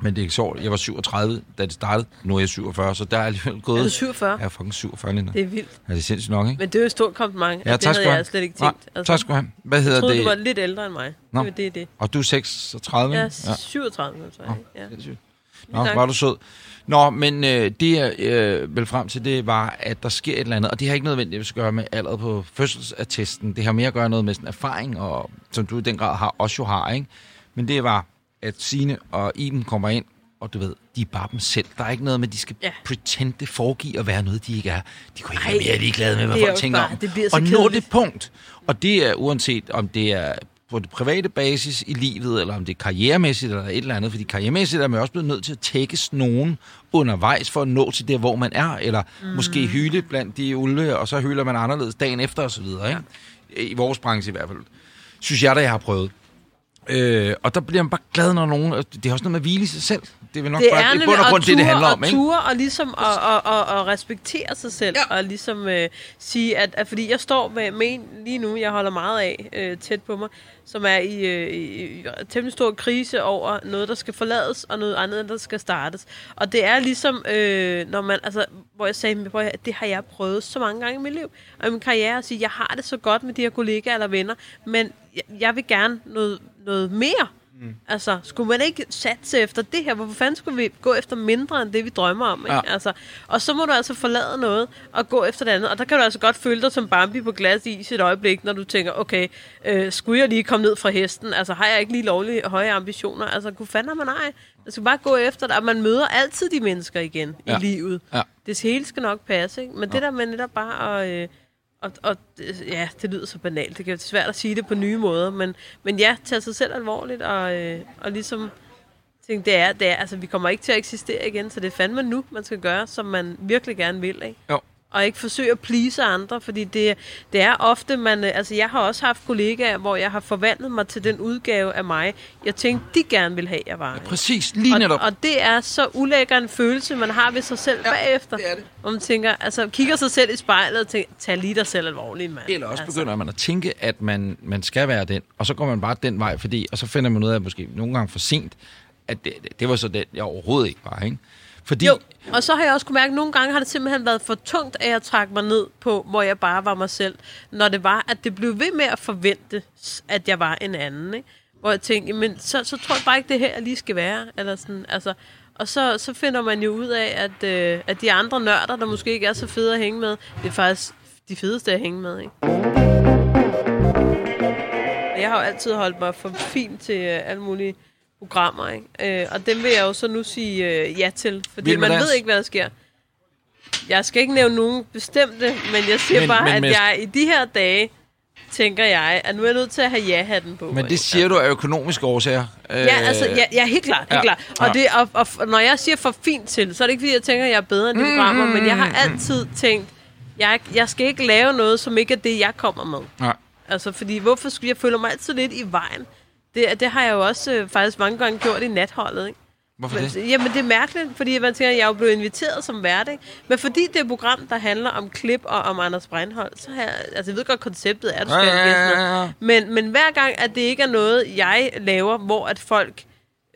men det er sjovt. Jeg var 37, da det startede. Nu er jeg 47, så der er alligevel gået...
Er du 47?
Jeg er fucking 47, Linda.
Det er vildt.
Er det sindssygt nok, ikke?
Men det er jo et stort kompliment.
Ja,
Ja, det
tak skal
havde jeg slet ikke
Nej,
tænkt. Altså,
tak skal du have. Hvad hedder
jeg troede,
det?
du var lidt ældre end mig.
Nå.
Det, det er det.
Og du er 36?
Jeg
ikke?
er 37, så
Nå,
ikke? Ja.
Nå,
Tak.
var du sød. Nå, men øh, det jeg øh, vel frem til, det var, at der sker et eller andet, og det har ikke nødvendigvis at gøre med alderet på fødselsattesten. Det har mere at gøre noget med sådan erfaring, og, som du i den grad har, også jo har, ikke? Men det var, at Sine og Iben kommer ind, og du ved, de er bare dem selv. Der er ikke noget med, at de skal ja. Pretende foregive at være noget, de ikke er. De kunne ikke
Ej,
være mere ligeglade med, hvad folk tænker
bare-
om.
det
og nå det punkt. Og det er uanset, om det er på det private basis i livet, eller om det er karrieremæssigt eller et eller andet. Fordi karrieremæssigt er man også blevet nødt til at tækkes nogen undervejs for at nå til det, hvor man er. Eller mm. måske hyle blandt de ulve, og så hylder man anderledes dagen efter osv. Ikke? I vores branche i hvert fald. Synes jeg da, jeg har prøvet. Øh, og der bliver man bare glad, når nogen... Det er også noget med at hvile i sig selv. Det er vel nok
Det
bare
er
i bund og grund det, det handler
og
om. Ikke?
ture og ligesom at, at, at, at respektere sig selv.
Ja.
Og ligesom øh, sige, at, at fordi jeg står med, med en lige nu, jeg holder meget af øh, tæt på mig, som er i, øh, i, i temmelig stor krise over noget, der skal forlades, og noget andet, der skal startes. Og det er ligesom, øh, når man, altså, hvor jeg sagde, hvor jeg, det har jeg prøvet så mange gange i mit liv, og i min karriere, at sige, jeg har det så godt med de her kollegaer eller venner, men jeg, jeg vil gerne noget, noget mere. Mm. Altså, skulle man ikke satse efter det her? Hvorfor fanden skulle vi gå efter mindre end det, vi drømmer om? Ikke?
Ja.
Altså, og så må du altså forlade noget og gå efter det andet. Og der kan du altså godt føle dig som Bambi på glas is et øjeblik, når du tænker, okay, øh, skulle jeg lige komme ned fra hesten? Altså, har jeg ikke lige lovlige høje ambitioner? Altså, kunne fanden har man ej? Man skal bare gå efter det, og man møder altid de mennesker igen
Ja.
i livet.
Ja.
Det hele skal nok passe, ikke? Men det der med netop bare at... Øh, og, og øh, ja, det lyder så banalt. Det kan være svært at sige det på nye måder, men, men ja, tage sig selv alvorligt og, øh, og ligesom tænke, det er, det er, altså vi kommer ikke til at eksistere igen, så det er fandme nu, man skal gøre, som man virkelig gerne vil, ikke?
Jo.
Og ikke forsøge at please andre, fordi det, det er ofte, man, øh, altså jeg har også haft kollegaer, hvor jeg har forvandlet mig til den udgave af mig, jeg tænkte, de gerne ville have, jeg var. ikke?
Præcis, lige netop.
Og, og det er så ulækker en følelse, man har ved sig selv ja, bagefter.
det er det.
Hvor man tænker, altså kigger sig selv i spejlet og tænker, tag lige dig selv alvorligt, mand.
Eller også
altså.
begynder man at tænke, at man, man skal være den, og så går man bare den vej, fordi, og så finder man ud af, måske nogle gange for sent, at det, det, det var så den, jeg overhovedet ikke var, ikke? Fordi,
Jo, og så har jeg også kunne mærke, at nogle gange har det simpelthen været for tungt, at jeg trak mig ned på, hvor jeg bare var mig selv. Når det var, at det blev ved med at forvente, at jeg var en anden. Ikke? Hvor jeg tænkte, men så, så tror jeg bare ikke, det her lige skal være. Eller sådan, altså, og så, så finder man jo ud af, at, øh, at de andre nørder, der måske ikke er så fede at hænge med, det er faktisk de fedeste at hænge med. Ikke? Jeg har jo altid holdt mig for fin til øh, alle mulige programmer, ikke? Øh, og dem vil jeg jo så nu sige øh, ja til, fordi
Vild
man
dans.
ved ikke, hvad der sker. Jeg skal ikke nævne nogen bestemte, men jeg siger
Men-
men, bare,
men
men, at jeg i de her dage, tænker jeg, at nu er jeg nødt til at have ja-hatten på.
men det siger du af økonomiske årsager.
Ja, altså, ja, ja, helt klart, helt
ja,
klart. Og,
ja.
det, og, og, når jeg siger for fint til, så er det ikke, fordi jeg tænker, at jeg er bedre end de programmer, men jeg har altid tænkt, jeg, jeg skal ikke lave noget, som ikke er det, jeg kommer med.
Nej.
Altså, fordi hvorfor skulle jeg føle mig altid lidt i vejen? Det, det har jeg jo også øh, faktisk mange gange gjort i natholdet, ikke?
Hvorfor det?
Men, jamen, det er mærkeligt, fordi man tænker, at jeg er jo blevet inviteret som vært, ikke? Men fordi det er et program, der handler om klip og om Anders Breinholt, så har jeg, altså jeg ved godt, konceptet er, at du
Ja,
skal
ja, ja,
gæster.
ja.
Men, men hver gang, at det ikke er noget, jeg laver, hvor at folk,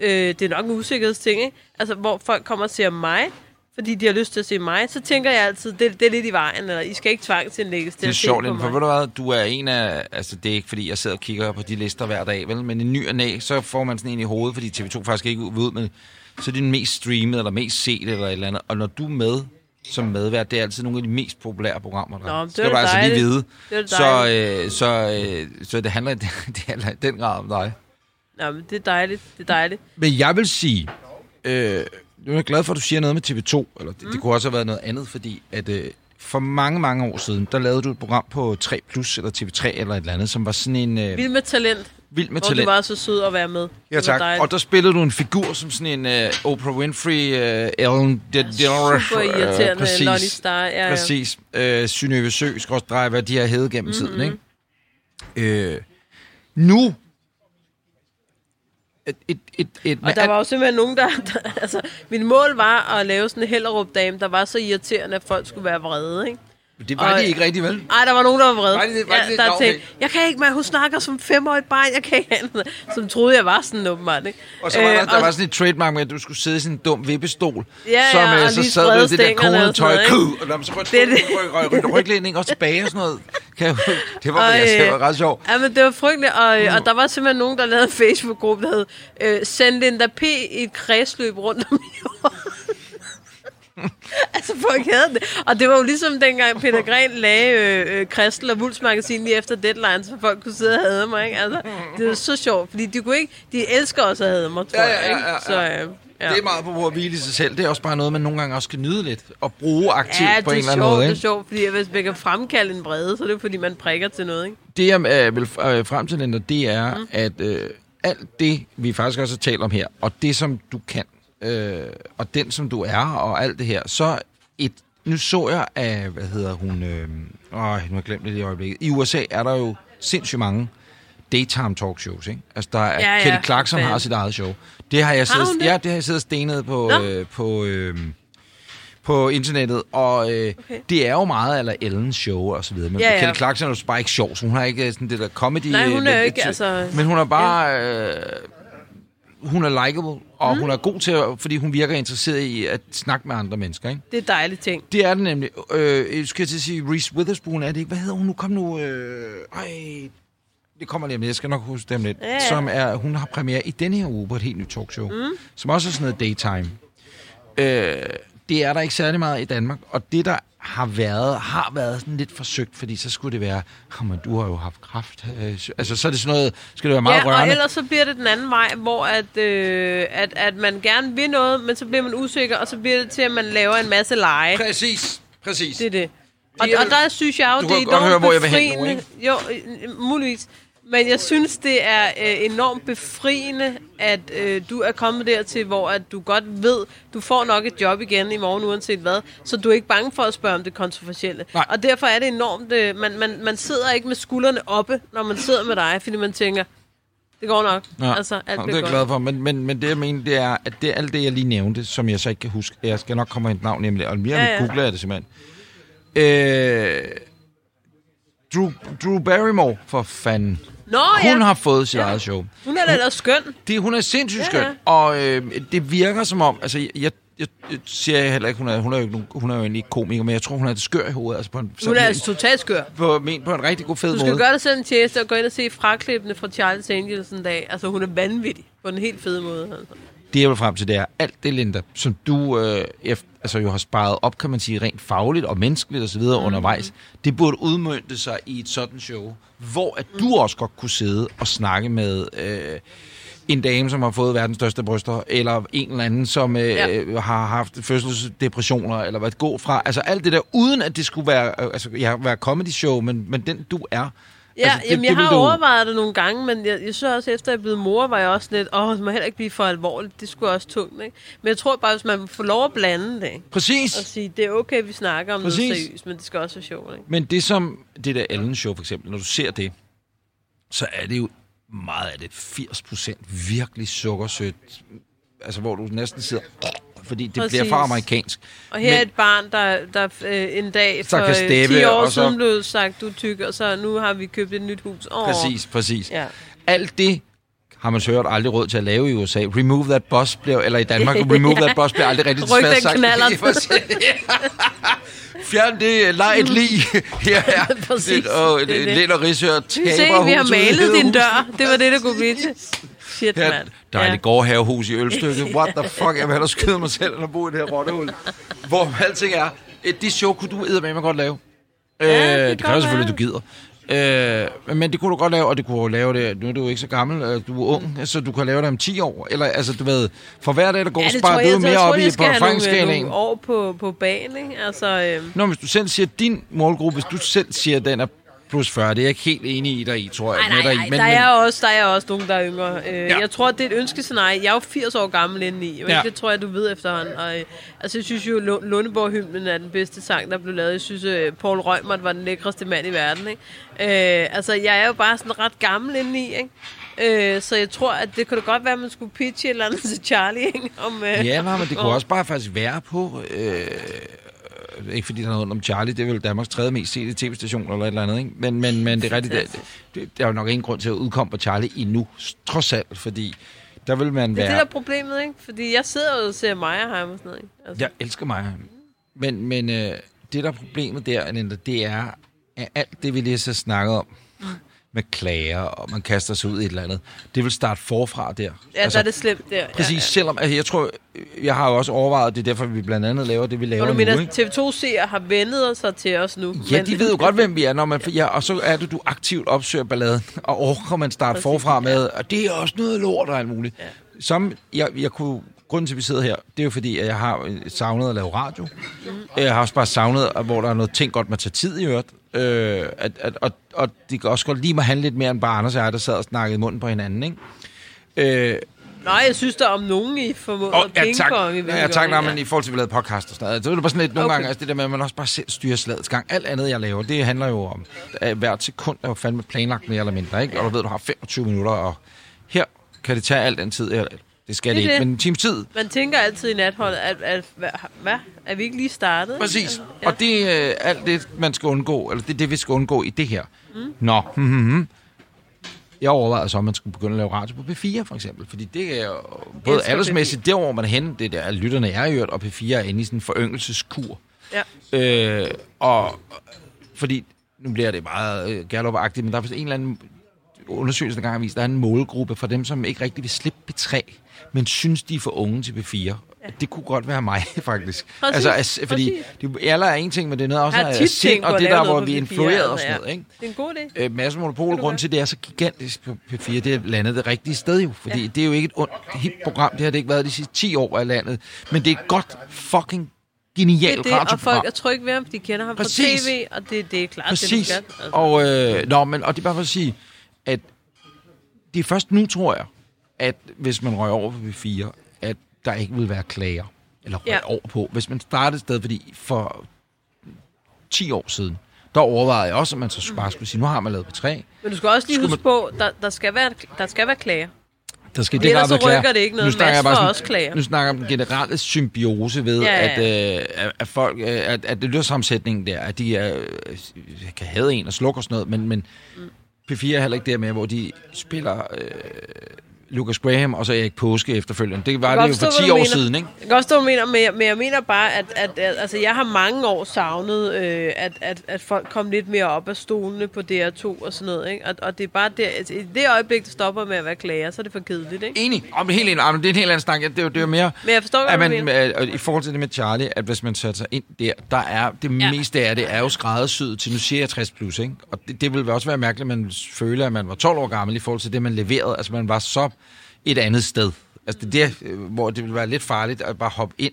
øh, det er nok en usikkerhedsting, ikke? Altså, hvor folk kommer og ser mig, fordi de har lyst til at se mig, så tænker jeg altid, det, det er lidt i vejen, eller I skal ikke tvangsindlægges til
Det er
at se
sjovt,
på
for ved du hvad, du er en af, altså det er ikke fordi, jeg sidder og kigger på de lister hver dag, vel, men en ny og næ, så får man sådan en i hovedet, fordi TV2 faktisk ikke vil ud med, så er det den mest streamet, eller mest set, eller et eller andet, og når du er med som medvært, det er altid nogle af de mest populære programmer, der
Nå,
er.
det
skal
er
du altså lige vide.
Det er
Så, øh, så, øh, så det handler, det handler i den grad om dig.
Nå, men det er dejligt, det er dejligt.
Men jeg vil sige, øh, nu er jeg glad for, at du siger noget med TV2, eller det, mm. det kunne også have været noget andet, fordi at øh, for mange, mange år siden, der lavede du et program på 3 Plus, eller TV3, eller et eller andet, som var sådan en øh,
Vild med talent,
vild med
hvor du
talent.
var så sød at være med.
Ja, tak.
dejligt.
Og der spillede du en figur som sådan en øh, Oprah Winfrey, øh, Ellen DeGeneres.
Super irriterende øh, Lonnie Star. Ja, ja.
Præcis. Øh, Synøve Sø, skråstrej, hvad de har hævet gennem mm-hmm. tiden, ikke? Øh, nu... Et, et, et, et,
Og der var jo simpelthen nogen, der, der... Altså, mit mål var at lave sådan en Hellerup-dame, der var så irriterende, at folk skulle være vrede, ikke?
Det var
og-
de ikke rigtig, vel?
Ej, der var nogen, der var vrede.
Var det? Var det det?
der tænkte, jeg kan ikke, men hun snakker som femårig barn, jeg kan ikke andet. Som troede, jeg var sådan åbenbart, ikke?
Og så var der,
Øh,
der var sådan et trademark med, at du skulle sidde i sådan en dum vippestol.
Ja,
som,
ja,
øh,
og
så sad du
sprede
det der
og
konetøj, kød, og der, så
Det er det.
ryg, ryg, ryglæning og tilbage og sådan noget. Kan jeg, det var,
Og,
jeg,
øh,
var ret sjovt.
Ja, men det var frygteligt, og, mm. og der var simpelthen nogen, der lavede en Facebook-gruppe, der hed øh, Send Linda P. i et kredsløb rundt om jorden. altså, folk havde det. Og det var jo ligesom dengang Peter Gren lagde øh, øh, Kristel og Vuls magasin lige efter deadline, så folk kunne sidde og hade mig, ikke? Altså, det var så sjovt, fordi de kunne ikke, de elsker også at hade mig, tror
Ja, ja,
jeg, ikke?
ja, ja,
Så, øh, ja.
Det er meget på at hvile i sig selv. Det er også bare noget, man nogle gange også skal nyde lidt. Og bruge aktivt
Ja,
på en
er
eller anden
sjovt,
måde.
det er
Ikke?
sjovt, fordi hvis man kan fremkalde en vrede, så er det fordi, man prikker til noget, ikke?
Det, jeg øh, vil øh, frem til, Linda, det er, mm. at øh, alt det, vi faktisk også har talt om her, og det, som du kan, øh, og den, som du er, og alt det her, så et, nu så jeg af, hvad hedder hun, øh, åh, nu har jeg glemt det i øjeblikket. I USA er der jo sindssygt mange daytime talkshows, ikke? Altså, der er,
Ja, ja,
Kelly Clarkson
for
har sit eget show. Det har jeg siddet,
hun det?
ja, det har jeg siddet stenet på,
Nå.
øh, på, øh, på internettet, og øh,
Okay.
det er jo meget eller Ellens show og så videre. Men
Ja, ja.
Kelly Clarkson er jo bare ikke sjov, så hun har ikke øh, sådan det der comedy...
Nej, hun er jo ikke, altså-
Men hun er bare... Øh, hun er likable, og mm. hun er god til, at, fordi hun virker interesseret i at snakke med andre mennesker, ikke?
Det er dejligt ting.
Det er det nemlig. Øh, jeg skal til at sige, Reese Witherspoon er det ikke? Hvad hedder hun nu? Kom nu. Øh, ej, det kommer lige om lidt. Jeg skal nok huske dem lidt.
Ja, ja.
Som er, hun har premiere i denne her uge på et helt nyt talkshow. Mm. Som også er sådan noget daytime. Øh, det er der ikke særlig meget i Danmark. Og det, der har været, har været sådan lidt forsøgt, fordi så skulle det være, jamen, du har jo haft kraft. Øh, altså, så er det sådan noget, skal det være meget
ja, og
rørende.
ellers så bliver det den anden vej, hvor at, øh, at, at man gerne vil noget, men så bliver man usikker, og så bliver det til, at man laver en masse lege.
Præcis, præcis.
Det er det. Og, og der synes jeg jo,
Du
det er enormt
høre, hvor jeg vil hen nu,
befriende. Jo, øh, muligvis. Men jeg synes, det er øh, enormt befriende, at øh, du er kommet dertil, hvor at du godt ved, du får nok et job igen i morgen, uanset hvad. Så du er ikke bange for at spørge om det kontroversielle.
Nej.
Og derfor er det enormt... Øh, man, man, man sidder ikke med skuldrene oppe, når man sidder med dig, fordi man tænker, det går nok.
Ja,
altså, alt
Nå, det er jeg
godt.
glad for, men, men, men det jeg mener, det er, at det alt det, jeg lige nævnte, som jeg så ikke kan huske. Jeg skal nok komme med et navn, nemlig, og mere
Ja,
ja,
ja.
ja. googler jeg det simpelthen. Øh, Drew, Drew Barrymore, for fanden.
Nå
Hun
ja,
har fået sit
Ja.
eget show.
hun er da ellers skøn.
Det, hun er sindssygt
Ja,
skøn,
ja.
og øh, det virker som om, altså jeg, jeg, jeg, siger heller ikke, hun er, hun er jo ikke, nogen- hun er jo egentlig ikke komiker, men jeg tror, hun er det skør i hovedet, altså på en,
Hun er altså totalt skør.
på, men, på en rigtig god fed
Du skal
måde.
gøre dig selv en tjeneste og gå ind og se fraklippene fra Charles Angels en dag. Altså, hun er vanvittig på en helt fed måde. Altså.
Det jeg vil frem til, det er alt det, Linda, som du øh, efter, altså jo har sparet op, kan man sige, rent fagligt og menneskeligt osv. Mm. undervejs, det burde udmønte sig i et sådan show, hvor at du også godt kunne sidde og snakke med øh, en dame, som har fået verdens største bryster, eller en eller anden, som øh,
Ja.
ja. har haft fødselsdepressioner, eller hvad gå fra. Altså alt det der, uden at det skulle være, øh, altså jeg være comedy show, men, men den du er.
Ja,
altså,
altså, jamen, jeg
vil
har
du-
overvejet det nogle gange, men jeg, jeg synes også, efter jeg blevet mor, var jeg også lidt, åh, det må heller ikke blive for alvorligt. Det skulle også tungt, ikke? Men jeg tror bare, hvis man får lov at blande det?
Præcis.
og sige, det er okay, vi snakker om
Præcis.
noget seriøst, men det skal også være sjovt, ikke?
Men det som, det der Ellen Show for eksempel, når du ser det, så er det jo meget af det 80% virkelig sukkersødt, altså, hvor du næsten sidder... Fordi det
Præcis.
bliver for amerikansk.
Og her er
Men-
et barn, der, der øh, en dag
Så
for
kan
øh,
steppe,
10 år
og så-
siden blev sagt, du er tyk, og så nu har vi købt et nyt hus. Åh.
Præcis, præcis.
Ja.
Alt det har man så hørt aldrig råd til at lave i USA. Remove that bus bliver, eller i Danmark, remove that bus bliver aldrig rigtig svært sagt. Fjern det, leg et lig. Her er
Præcis,
og
det er det.
Lind og Risør
Se, vi har malet din dør. Det var det, der kunne blive til. Shit,
er
mand.
dejligt gårdhavehus i ølstykket. What the fuck, jeg vil hellere skyde mig selv, end at bo i det her rottehul. Hvor alting er, et, det show kunne du eddermame godt lave.
Ja,
øh,
det kan
det kræver selvfølgelig, at du gider. Øh, men det kunne du godt lave, og det kunne jo lave det. Nu er du jo ikke så gammel, øh, du er ung, så du kan lave det om 10 år. Eller altså, du ved, for hver dag, der går,
Ja,
ja, sparer
jeg,
du
jeg,
mere
jeg
op i
jeg
på
nogle,
erfaringsskalaen.
nogle år på, på banen, ikke? Altså, øh,
Nå, hvis du selv siger, at din målgruppe, hvis du selv siger, at den er plus 40, det er jeg ikke helt enig i dig i, tror jeg.
nej, nej, nej,
i, men,
der,
men,
er også, der er også nogen, der er yngre. Øh,
Ja.
Jeg tror, det er et ønskescenarie. Jeg er jo 80 år gammel indeni, men
Ja.
det tror jeg, du ved efterhånden. Og, øh, altså, jeg synes jo, Lu- Lundeborg-hymnen er den bedste sang, der blev lavet. Jeg synes, øh, Paul Rømert var den lækreste mand i verden. Ikke? Øh, altså, jeg er jo bare sådan ret gammel indeni, ikke? Øh, så jeg tror, at det kunne da godt være, at man skulle pitche et eller andet til Charlie, ikke? Om, øh,
Ja, nej, men det kunne også bare faktisk være på... Øh, ikke fordi der er noget om Charlie, det er vel Danmarks tredje mest sete tv-station eller et eller andet, ikke? Men, men, men det er rigtigt, det, det, der er jo nok ingen grund til at udkomme på Charlie endnu, trods alt, fordi der vil man
Det er
være...
det, der er problemet, ikke? Fordi jeg sidder jo og ser Meyerheim og sådan noget, ikke? Altså,
Jeg elsker mig. Men, men øh, det, der er problemet der, Anita, det er, at alt det, vi lige så snakket om, med klager, og man kaster sig ud i et eller andet, det vil starte forfra der.
ja, altså, der er det slemt der.
Præcis,
Ja, ja.
selvom, altså, jeg tror, jeg har jo også overvejet, det er derfor, vi blandt andet laver det, vi laver
Og du mener,
ikke?
TV2-seere har vendet sig til os nu.
Ja, de ved jo godt, hvem vi er, når man, ja, og så er det, du aktivt opsøger balladen, og orker man starte
Præcis,
forfra med, og det er også noget lort og alt muligt. Ja. Som, jeg, jeg kunne, grunden til, at vi sidder her, det er jo fordi, at jeg har savnet at lave radio.
Mhm.
Jeg har også bare savnet, hvor der er noget ting godt, man tager tid i øvrigt. Øh, at, at, og, og det kan også godt lige mig handle lidt mere end bare Anders og jeg, der sad og snakkede i munden på hinanden, ikke? Øh,
Nej, jeg synes der om nogen i formålet
og,
oh,
ja, tak.
i
Ja, tak, nej, men i forhold til, at vi lavede podcast og sådan noget. Så er det bare sådan lidt nogle
Okay.
gange, altså det der med, at man også bare selv styrer slagets gang. Alt andet, jeg laver, det handler jo om, at hvert sekund er jo fandme planlagt mere eller mindre, ikke? Og du ved, du har 25 minutter, og her kan det tage al den tid. Eller, det skal det,
Det
ikke, men en times tid.
Man tænker altid i natholdet, at, at, hvad, hvad? Er vi ikke lige startet?
Præcis.
Altså,
Ja. Og det er alt det, man skal undgå, eller det er det, vi skal undgå i det her. Mm. Nå, hmm, hmm, hmm. Jeg overvejede så, om man skulle begynde at lave radio på P4, for eksempel. Fordi det er jo både aldersmæssigt, der hvor man er henne, det der, lytterne er jo, og P4 er inde i sådan en foryngelseskur.
Ja.
Øh, og fordi, nu bliver det meget øh, gallup men der er en eller anden undersøgelse, der gang har vist, der er en målgruppe for dem, som ikke rigtig vil slippe P3, men synes, de er for unge til P4. Ja. Det kunne godt være mig, faktisk.
Præcis,
altså, altså, fordi det, alder er en ting, men det er noget også af sind, og det der, hvor vi
P4,
influerede og sådan noget, ikke?
Det er en god idé.
Øh, Mads Monopol, grund til, det er så gigantisk på P4, det er landet det rigtige sted jo. Fordi ja. det er jo ikke et ondt hit program, det har det ikke været de sidste 10 år af landet. Men det er godt fucking
Det
genialt
er det, og folk er trygge ved ham, de kender ham
Præcis.
fra tv, og det, det er klart,
Præcis.
det skal. Altså.
Og, øh, nå, men, og det er bare for at sige, at det er først nu, tror jeg, at hvis man røger over på P4, at der ikke vil være klager. Eller røger
Ja.
over på. Hvis man startede et sted, fordi for 10 år siden, der overvejede jeg også, at man så bare skulle sige, nu har man lavet på 3.
Men du skal også lige
Skulle
huske på, der, der, skal være, der skal være klager.
Der skal
ellers så
klager.
rykker det ikke noget.
Nu snakker jeg bare sådan-
også klager.
Nu snakker jeg om den generelle symbiose ved,
Ja, ja,
at, øh, at, folk, øh, at, at det sammensætningen der, at de er, øh, kan have en og slukke og sådan noget, men, men
Mm.
P4 er heller ikke der med, hvor de spiller øh, Lucas Graham og så Erik Påske efterfølgende. Det var det jo for
forstå,
10
hvad du
år
mener.
siden, ikke?
Jeg kan også stå, du mener, men jeg, men jeg mener bare, at, at, at altså, jeg har mange år savnet, øh, at, at, at folk kom lidt mere op af stolene på DR2 og sådan noget. Ikke? Og, og det er bare der, altså, i det øjeblik, det stopper med at være klager, så er det for kedeligt. Ikke?
Enig. Om helt enig. Om det er en helt anden snak. Det er jo, det er jo mere...
Men jeg forstår,
at
du
man, øh, i forhold til det med Charlie, at hvis man sætter sig ind der, der er det
Ja.
meste af det er jo skræddersyet til, nu siger jeg 60 plus, ikke? Og det, det ville også være mærkeligt, at man føle, at man var 12 år gammel i forhold til det, man leverede. Altså, man var så et andet sted. Altså, det er der, øh, hvor det ville være lidt farligt at bare hoppe ind.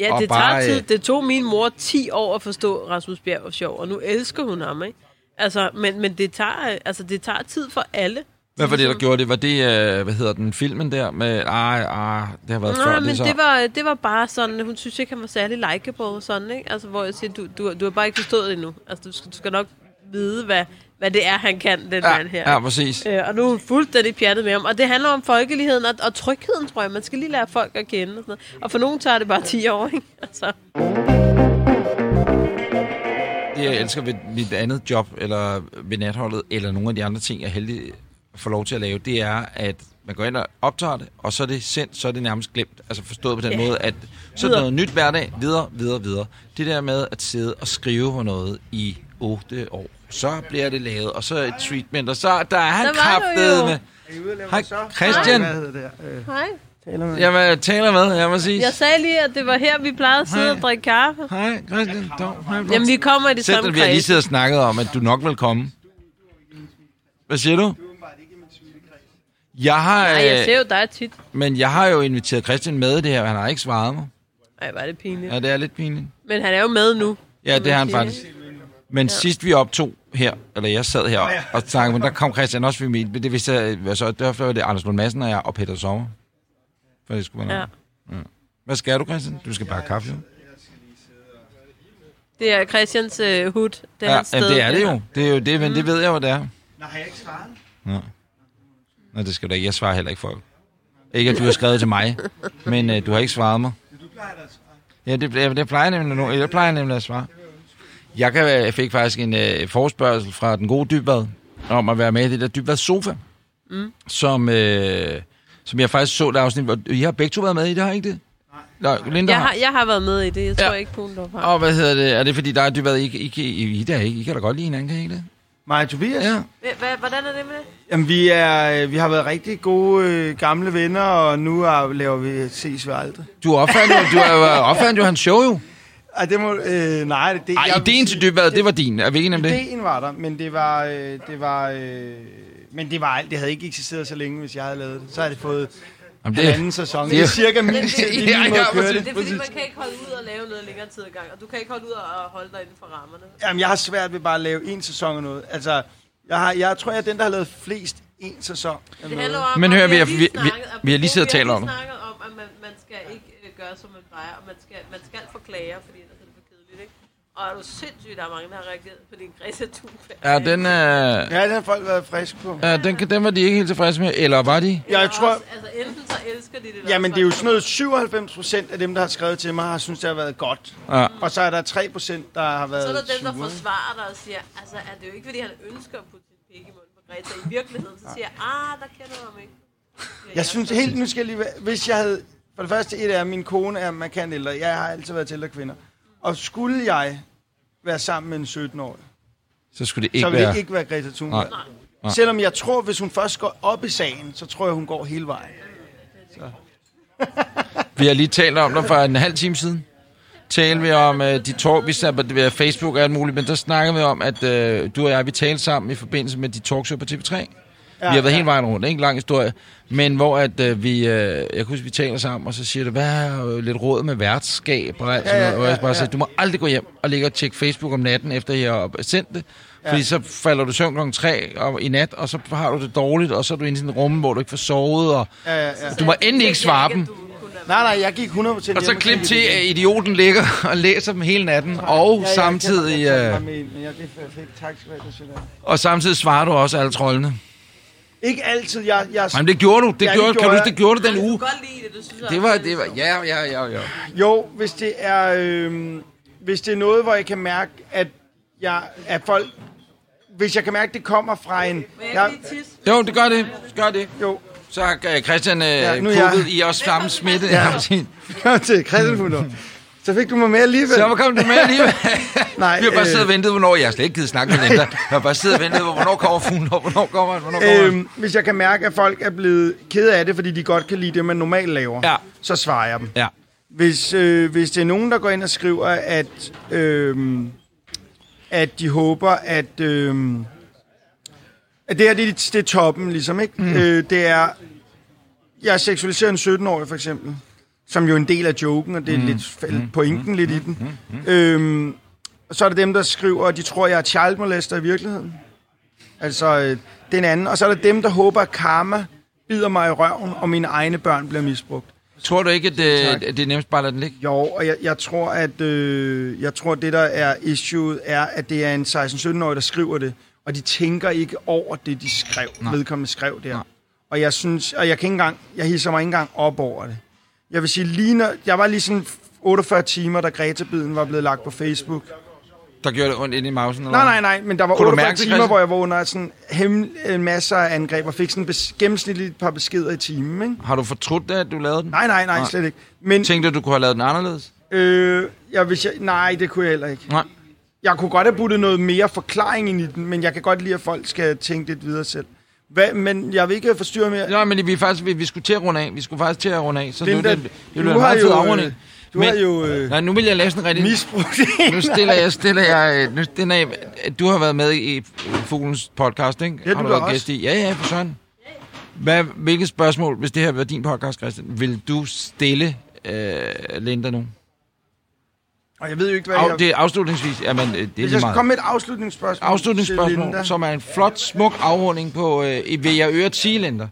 Ja, det
bare,
tager tid.
øh,
Det tog min mor 10 år at forstå Rasmus Bjerg sjov, og nu elsker hun ham, ikke? Altså, men, men det, tager, øh, altså, det tager tid for alle.
Hvad var det, der gjorde det? Var det, øh, hvad hedder den, filmen der med, ej, ej, det har været før,
Nej,
det
men
så.
det var, det var bare sådan, hun synes ikke, han var særlig likeable, sådan, ikke? Altså, hvor jeg siger, du, du, du har bare ikke forstået det endnu. Altså, du skal, du skal nok vide, hvad, hvad det er, han kan, den
Ja,
mand her.
ja, præcis.
Øh, og nu er hun fuldstændig pjattet med ham. Og det handler om folkeligheden og, og trygheden, tror jeg. Man skal lige lære folk at kende. Og, sådan noget. og for nogen tager det bare 10 år, ikke? Altså.
Det, jeg elsker ved mit andet job, eller ved natholdet, eller nogle af de andre ting, jeg heldig at få lov til at lave, det er, at man går ind og optager det, og så er det sendt, så er det nærmest glemt. Altså forstået på den
Ja.
måde, at så er det noget nyt hver dag, videre, videre, videre. Det der med at sidde og skrive på noget i 8 år, så bliver det lavet, og så et treatment, og så der er han
Der
kraftet med. Hej? Christian.
Hvad hedder det? Øh,
Hej.
taler med.
Jeg vil taler med, jeg må sige.
Jeg sagde lige, at det var her, vi plejede at sidde
Hej.
og drikke kaffe.
Hej, Christian. Dog, hej,
Jamen, vi kommer i det
Selv
samme
vi har lige
kreds.
siddet og snakket om, at du nok vil komme. Hvad siger du? Jeg har,
Nej, jeg
øh,
ser jo dig tit.
men jeg har jo inviteret Christian med i det her, og han har ikke svaret mig.
Ej, var det pinligt.
Ja, det er lidt pinligt.
Men han er jo med nu.
Ja, det har han faktisk. Men ja. sidst vi optog her, eller jeg sad her og snakkede, men der kom Christian også forbi. Det vidste jeg, altså, derfor var det Anders Lund Madsen og jeg og Peter Sommer. For det skulle være
Ja.
noget. Hvad skal du, Christian? Du skal bare kaffe, jo.
Det er Christians øh, hud. Det er
Ja,
hans sted.
jamen, det er det jo. Det er jo det, men
Mm.
det ved jeg jo, det er.
Nå, har jeg ikke svaret?
Nå, det skal du ikke. Jeg svarer heller ikke folk. Ikke, at du har skrevet til mig, men øh, du har ikke svaret mig.
Du plejer at svare.
Ja, det, det, det plejer nemlig, nu- jeg plejer nemlig at svare. Jeg, kan, jeg fik faktisk en øh, forespørgsel fra den gode Dybvad om at være med i det der Dybvad Sofa, mm. som, øh, som jeg faktisk så det afsnit, hvor I har begge to været med i det, har I ikke det? Nej. Linda
Jeg
har.
har, jeg har været med i det. Jeg tror
Ja.
ikke, hun har.
Og hvad hedder det? Er det fordi, der er Dybvad? I, I, I, I, der ikke? I kan da godt lide hinanden, kan I ikke det?
Mig og Tobias?
Ja.
Hva- Hvordan er det med det?
Jamen, vi, er, vi har været rigtig gode øh, gamle venner, og nu er, laver vi Ses vi aldrig.
Du opfandt jo, du er jo opfandt jo hans show jo.
Ej, det må... Øh, nej, det... det
Ej, ideen til Dybvad, det var din. Er vi ikke enige om det?
Ideen var der, men det var... Øh, det var øh, men det var alt. Det havde ikke eksisteret så længe, hvis jeg havde lavet det. Så havde det fået
Jamen,
det, anden sæson.
det
Det
er-
cirka min tid,
Ja,
lige
ja,
at køre det.
Det er fordi, man kan ikke holde ud og lave noget længere tid ad gang, og du kan ikke holde ud og holde dig inden for rammerne.
Jamen, jeg har svært ved bare at lave en sæson af noget. Altså, jeg, har, jeg tror, jeg er den, der har lavet flest en sæson
Det handler om,
Men hør, vi vi- vi- vi har lige siddet og talt om
Vi
det.
har lige snakket om, at man, man skal ikke gøre, som man plejer, og man skal, man skal få klager, fordi ellers er det for kedeligt, ikke? Og er du sindssygt, der er mange, der har reageret på din Greta Thunberg.
Ja, den, øh,
Ja, det har folk været friske på.
ja, den, den var de ikke helt tilfredse med, eller var de?
Eller
Jeg tror-
Også, altså, enten så elsker de det,
Jamen,
også
det er jo
så-
sådan noget 97 procent af dem, der har skrevet til mig, har synes det har været godt.
Ja.
Og så er der 3 procent, der har været
Så er der dem, der
sure.
forsvarer dig og siger, altså er det jo ikke, fordi han ønsker at putte sin pik i munden på Greta. I virkeligheden, så siger jeg, ah, der kender du ham ikke. Ja,
Jeg synes helt, nu skal jeg lige hvis jeg havde, for det første, et er, min kone er markant ældre. Jeg har altid været til ældre kvinder. Og skulle jeg være sammen med en 17-årig,
Så skulle det
så
ikke
vil det
være...
ikke være Greta Thunberg.
Nej. Nej.
Selvom jeg tror, hvis hun først går op i sagen, så tror jeg, hun går hele vejen.
Vi har lige talt om det for en halv time siden. Talte vi om uh, de talk, vi det ved Facebook og alt muligt, men der snakkede vi om, at uh, du og jeg, vi talte sammen i forbindelse med de talkshow på TV3. Ja, vi har været
ja.
hele vejen rundt, ikke en lang historie. Men hvor at uh, vi, uh, jeg kan huske, vi taler sammen, og så siger du, hvad er øh, lidt råd med værtskab og alt sådan
Ja, ja,
noget. Og jeg
ja,
bare
ja.
siger, du må aldrig gå hjem og ligge og tjekke Facebook om natten, efter jeg har sendt det. Fordi så falder du søvn klokken 3 og, i nat, og så har du det dårligt, og så er du inde i sådan et rum, hvor du ikke får sovet, og
Ja, ja, ja.
du må endelig ikke svare dem.
Nej, nej, jeg gik 100%
Og så klip til,
det
at idioten ligger og læser dem hele natten, og
Ja, ja,
samtidig,
Jeg jeg
øh,
jeg, det er perfekt. Tak skal du have, det synes jeg.
og samtidig svarer du også alle trollene.
Ikke altid. Jeg, jeg,
Nej, men det gjorde du. Det
Ja, det
gjorde, kan du
gjorde
huske, det gjorde du den uge.
kan godt lide det, synes
Det var, det var, ja, ja, ja, ja.
Jo, hvis det er, øh, hvis det er noget, hvor jeg kan mærke, at jeg at folk, hvis jeg kan mærke, at det kommer fra en,
jeg?
Jo, det gør det. Gør det.
jo,
Så har øh, Christian øh,
Ja, nu jeg-
pukket i os samme smitte.
Ja. Kom til Christenfunder. Så fik du mig med alligevel.
Så kom du med alligevel.
Nej,
Vi har bare
øh,
siddet og ventet, hvornår... Jeg har slet ikke givet snakke med Linda. Jeg har bare siddet og ventet, hvornår kommer fuglen op, hvornår kommer han, hvornår kommer han.
Øhm, hvis jeg kan mærke, at folk er blevet kede af det, fordi de godt kan lide det, man normalt laver,
Ja.
så svarer jeg dem.
Ja.
Hvis, øh, hvis det er nogen, der går ind og skriver, at, øh, at de håber, at, øh, at det her det er, det er toppen, ligesom, ikke? Mm. Øh, det er, jeg seksualiserer en 17-årig, for eksempel, som jo er en del af joken, og det er mm. lidt fæl- pointen mm. lidt i den. Mm. Øh, og så er der dem, der skriver, at de tror, jeg er child molester i virkeligheden. Altså, øh, den anden. Og så er der dem, der håber, at karma bider mig i røven, og mine egne børn bliver misbrugt.
Tror du ikke, at det,
Tak.
at det er nemmest bare at lade den ligge?
Jo, og jeg, jeg tror, at øh, jeg tror, det der er issue er, at det er en 16-17-årig, der skriver det, og de tænker ikke over det, de skrev,
Nej.
vedkommende skrev der.
Nej.
Og jeg synes, og jeg kan ikke engang, jeg hisser mig ikke engang op over det. Jeg vil sige, lige når, jeg var lige sådan 48 timer, da Greta-biden var blevet lagt på Facebook.
Der gjorde det ondt ind i mausen? Eller?
Nej, nej, nej, men der var
Kunne du
48
mærke det,
timer,
Christian?
hvor jeg var under sådan hem, en masse af angreb, og fik sådan bes, gennemsnitligt et par beskeder i timen, ikke?
Har du fortrudt det, at du lavede den?
Nej, nej, nej,
Nej.
slet ikke. Men,
Tænkte du, du kunne have lavet den anderledes?
øh, jeg, hvis jeg, nej, det kunne jeg heller ikke.
Nej.
Jeg kunne godt have puttet noget mere forklaring ind i den, men jeg kan godt lide, at folk skal tænke lidt videre selv. Hvad, men jeg vil ikke forstyrre mere.
Nej, men vi, faktisk, vi, vi skulle til at runde af. Vi skulle faktisk til at runde af. Så
Linda,
nu det, det en
har
meget fed
jo,
afrunding.
øh, Du
Men-
har jo øh,
Nej, nu vil jeg lave sådan en rigtig...
misbrugt.
Nu stiller jeg, stiller jeg, øh, nu stiller jeg, du har været med i Fuglens podcast, ikke?
Ja, du
har
da
været
også.
gæst i? Ja, ja, for sådan. Hvad, hvilke spørgsmål, hvis det her var din podcast, Christian, vil du stille øh, Linda nu?
Og jeg ved jo ikke, hvad
Af,
jeg...
det er afslutningsvis, jamen, øh, det er
Hvis jeg skal komme med et afslutningsspørgsmål
Afslutningsspørgsmål, som er en flot, smuk afrunding på øh, vil jeg øre sige, Linda.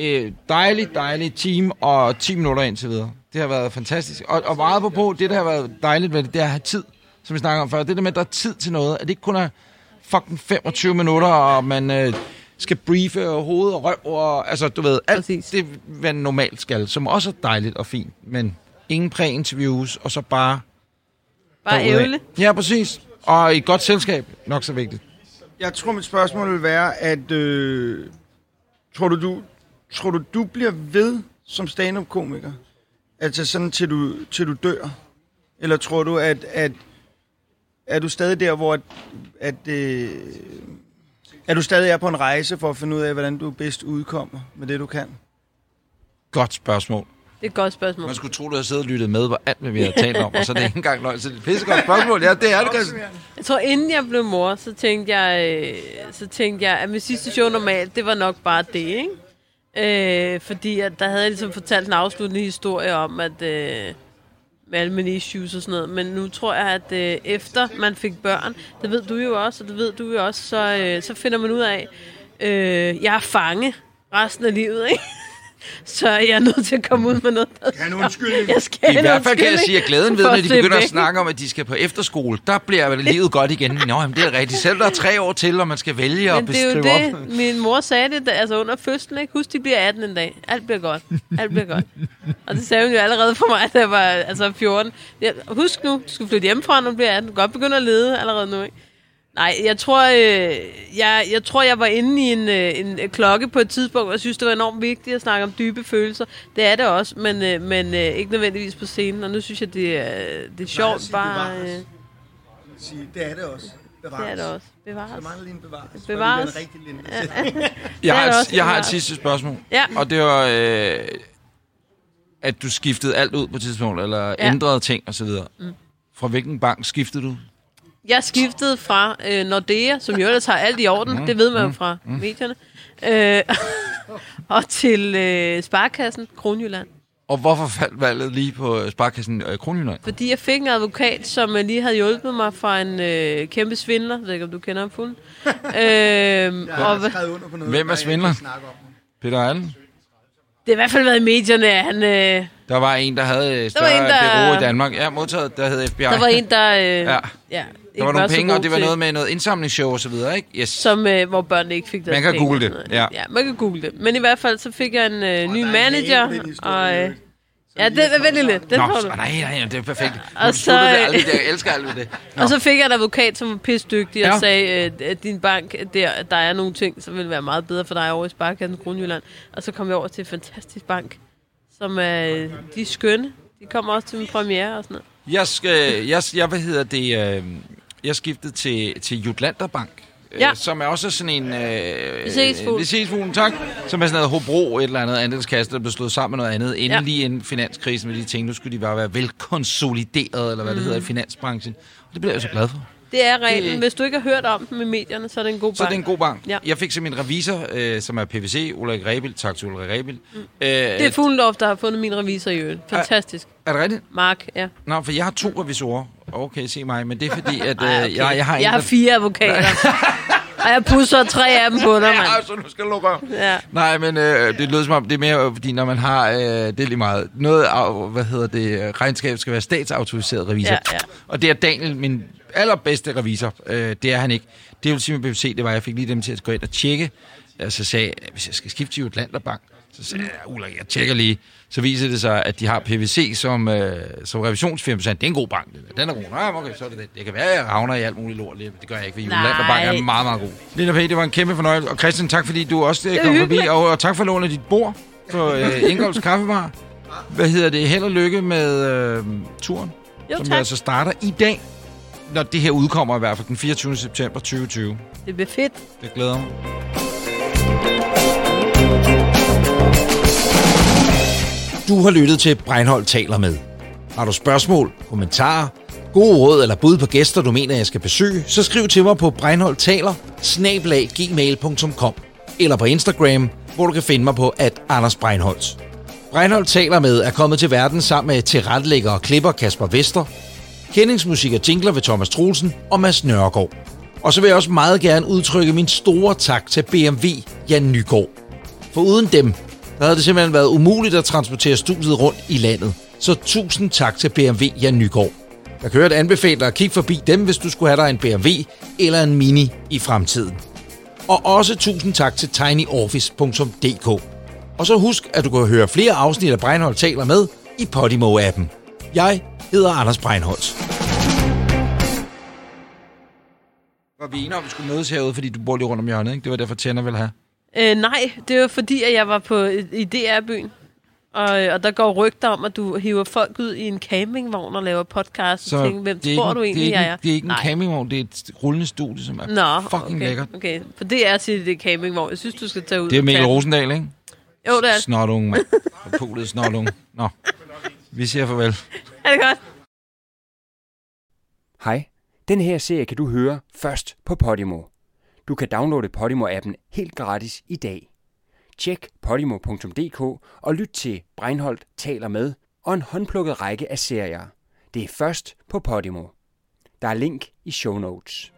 Øh, dejligt, dejligt team og 10 minutter indtil videre. Det har været fantastisk. Og, og meget på på, det der har været dejligt ved det, det er at have tid, som vi snakker om før. Det der med, at der er tid til noget, at det ikke kun er fucking 25 minutter, og man øh, skal briefe og hoved og røv, og altså, du ved, alt
Præcis.
det, man normalt skal, som også er dejligt og fint, men ingen præ-interviews, og så bare...
Bare ævle.
Ja, præcis. Og i et godt selskab, nok så vigtigt.
Jeg tror, mit spørgsmål vil være, at... Øh, tror, du, du, tror du, du bliver ved som stand-up-komiker? Altså sådan, til du, til du dør? Eller tror du, at... at er du stadig der, hvor... At, at, øh, er du stadig er på en rejse for at finde ud af, hvordan du bedst udkommer med det, du kan?
Godt spørgsmål.
Det er et godt spørgsmål.
Man skulle tro, du havde siddet og lyttet med på alt, hvad vi har talt om, og så er det ikke engang løgn. Så det er et pissegodt spørgsmål. Ja, det er det, Christian.
Jeg tror, inden jeg blev mor, så tænkte jeg, øh, så tænkte jeg at mit sidste show normalt, det var nok bare det, ikke? Øh, fordi at der havde jeg ligesom fortalt en afsluttende historie om, at øh, med alle mine issues og sådan noget. Men nu tror jeg, at øh, efter man fik børn, det ved du jo også, og det ved du jo også, så, øh, så finder man ud af, øh, jeg er fange resten af livet, ikke? Så jeg er nødt til at komme ud med noget, der
Ja, en undskyldning.
Jeg skal
I
en
hvert fald kan jeg sige, at glæden ved, når
at
de begynder at snakke om, at de skal på efterskole, der bliver livet godt igen. Nå, jamen, det er rigtigt. Selv der er tre år til, og man skal vælge og
Men det er jo
beskrive
det,
op.
min mor sagde det, da- altså under fødslen, ikke? Husk, de bliver 18 en dag. Alt bliver godt. Alt bliver godt. Og det sagde hun jo allerede for mig, da jeg var altså 14. Ja, husk nu, du skal flytte hjemmefra, når du bliver 18. Du kan godt begynde at lede allerede nu, ikke? Nej, jeg tror, øh, jeg, jeg tror, jeg var inde i en, øh, en øh, klokke på et tidspunkt, og jeg synes, det var enormt vigtigt at snakke om dybe følelser. Det er det også, men, øh, men øh, ikke nødvendigvis på scenen, og nu synes jeg, det er, det er sjovt
sige
bare...
bevares.
Øh,
Det er det også.
det er det også. Bevares.
mangler lige en bevares.
Bevares.
Jeg
Det er
har,
det
et,
også,
jeg har et sidste spørgsmål.
Ja.
Og det var, øh, at du skiftede alt ud på et tidspunkt, eller
Ja.
ændrede ting osv. Mm. Fra hvilken bank skiftede du?
Jeg skiftede fra øh, Nordea, som jo ellers har alt i orden, mm, det ved man jo fra mm. medierne, øh, og til øh, Sparkassen, Kronjylland.
Og hvorfor faldt valget lige på øh, Sparkassen øh, Kronjylland?
Fordi jeg fik en advokat, som øh, lige havde hjulpet mig fra en øh, kæmpe svindler. Jeg ved ikke, om du kender ham fuldt. øh, og hva-
under på noget,
Hvem er svindler? Peter Allen?
det har i hvert fald været i medierne, at han... Øh,
Der var en, der havde øh,
var
større
en, der-
bureau i Danmark. Ja, modtaget, der hed FBI.
der var en, der... Øh, ja.
Ja.
Ja
Der var nogle penge, og det var noget med noget indsamlingsshow og så videre, ikke? Yes.
som, øh, hvor børnene ikke fik deres
Man kan
penge
google
og
det, ja.
ja. man kan google det. Men i hvert fald, så fik jeg en øh, ny
er en
manager.
historie,
og, øh, ja, det er vældig lidt. Den
Nå,
får du.
nej, nej, nej, det er perfekt.
Og
Nu
så,
det
øh,
aldrig, jeg elsker alt ved det. Nå.
Og så fik jeg en advokat, som var pisse dygtig og
Ja.
sagde, øh, at din bank, der, der er nogle ting, som vil være meget bedre for dig over i Sparkassen Kronjylland. Og så kom jeg over til en fantastisk bank, som er, øh, de er skønne. De kommer også til min premiere og sådan noget.
Jeg, skal, jeg, jeg, hvad hedder det, øh, jeg skiftede til, til Jutlander Bank. øh,
Ja.
Som er også sådan en... Øh,
Vi ses, fugl.
Vi ses, fuglen, tak. Som er sådan noget Hobro, et eller andet andelskasse, der blev slået sammen med noget andet. Inden
Ja.
lige inden finanskrisen, med de ting, nu skulle de bare være velkonsolideret, eller hvad det hedder i finansbranchen. Og det bliver jeg så glad for.
Det er reglen.
Det-
Hvis du ikke har hørt om dem i medierne, så er det en god
Så
bank.
det er en god bank.
Ja.
Jeg fik som min revisor, øh, som er PVC, Ulrik Rebild. Tak til Ulrik Rebild. Mm. Øh,
Det er Fuglendorf, der har fundet min revisor i øvrigt. Fantastisk.
er det rigtigt?
Mark, ja.
Nå, for jeg har to revisorer. Okay, se mig. Men det er fordi, at øh,
Ej,
jeg, jeg har
jeg har fire advokater. Og jeg pusser tre af dem på dig, mand.
Ja, så nu skal du lukke op.
Ja.
Nej, men øh, det lyder som om, det er mere, fordi når man har, øh, det er lige meget, noget af, hvad hedder det, regnskab skal være statsautoriseret revisor.
Ja, ja.
Og det er Daniel, min allerbedste revisor, øh, det er han ikke. Det vil sige med BBC, det var, at jeg fik lige dem til at gå ind og tjekke. Øh, Så sagde hvis jeg skal skifte til Atlanterbank, så sagde jeg, Ulla, jeg tjekker lige. Så viser det sig, at de har PVC som, øh, som revisionsfirma. Så det er en god bank. det der. Den er god. Nej, okay, så er det det. Det kan være, at jeg havner i alt muligt lort. lige. Det gør jeg ikke, for
Nej.
Atlanterbank er meget, meget god. Linda P., det var en kæmpe fornøjelse. Og Christian, tak fordi du også øh, kom forbi. Og, og tak for lånet af dit bord på øh, Ingolds Kaffebar. Hvad hedder det? Held og lykke med øh, turen,
Jo,
som
tak.
altså starter i dag. Når det her udkommer i hvert fald den 24. september 2020.
Det bliver fedt.
Det glæder mig.
Du har lyttet til Breinholt taler med. Har du spørgsmål, kommentarer, gode råd eller bud på gæster, du mener, jeg skal besøge, så skriv til mig på breinholdtaler eller på Instagram, hvor du kan finde mig på at Anders Breinholt. Breinholt taler med er kommet til verden sammen med tilrettelægger og klipper Kasper Vester, kendingsmusik og jingler ved Thomas Troelsen og Mads Nørgaard. Og så vil jeg også meget gerne udtrykke min store tak til BMW Jan Nygaard. For uden dem, der havde det simpelthen været umuligt at transportere studiet rundt i landet. Så tusind tak til BMW Jan Nygaard. Jeg kan høre anbefale dig at kigge forbi dem, hvis du skulle have dig en BMW eller en Mini i fremtiden. Og også tusind tak til tinyoffice.dk. Og så husk, at du kan høre flere afsnit af Breinholt taler med i Podimo-appen. Jeg hedder Anders Breinholt.
Var vi enige om, at vi skulle mødes herude, fordi du bor lige rundt om hjørnet, ikke? Det var derfor, Tænder ville have.
Øh, nej, det var fordi, at jeg var på i DR-byen. Og, øh, og der går rygter om, at du hiver folk ud i en campingvogn og laver podcast. Så og tænker, hvem
det er
tror
ikke,
du egentlig,
det er
jeg
ikke,
er?
Det er ikke en
Nej.
campingvogn, det er et rullende studie, som er
Nå,
fucking
okay,
lækkert.
okay. For det er til det er campingvogn. Jeg synes, du skal tage ud.
Det er Mikkel Rosendal, ikke?
Jo, det er det.
Snotunge, mand. Forpulet snotunge. Nå, vi siger farvel.
Er det godt?
Hej, den her serie kan du høre først på Podimo. Du kan downloade Podimo-appen helt gratis i dag. Tjek podimo.dk og lyt til Breinholt taler med og en håndplukket række af serier. Det er først på Podimo. Der er link i show notes.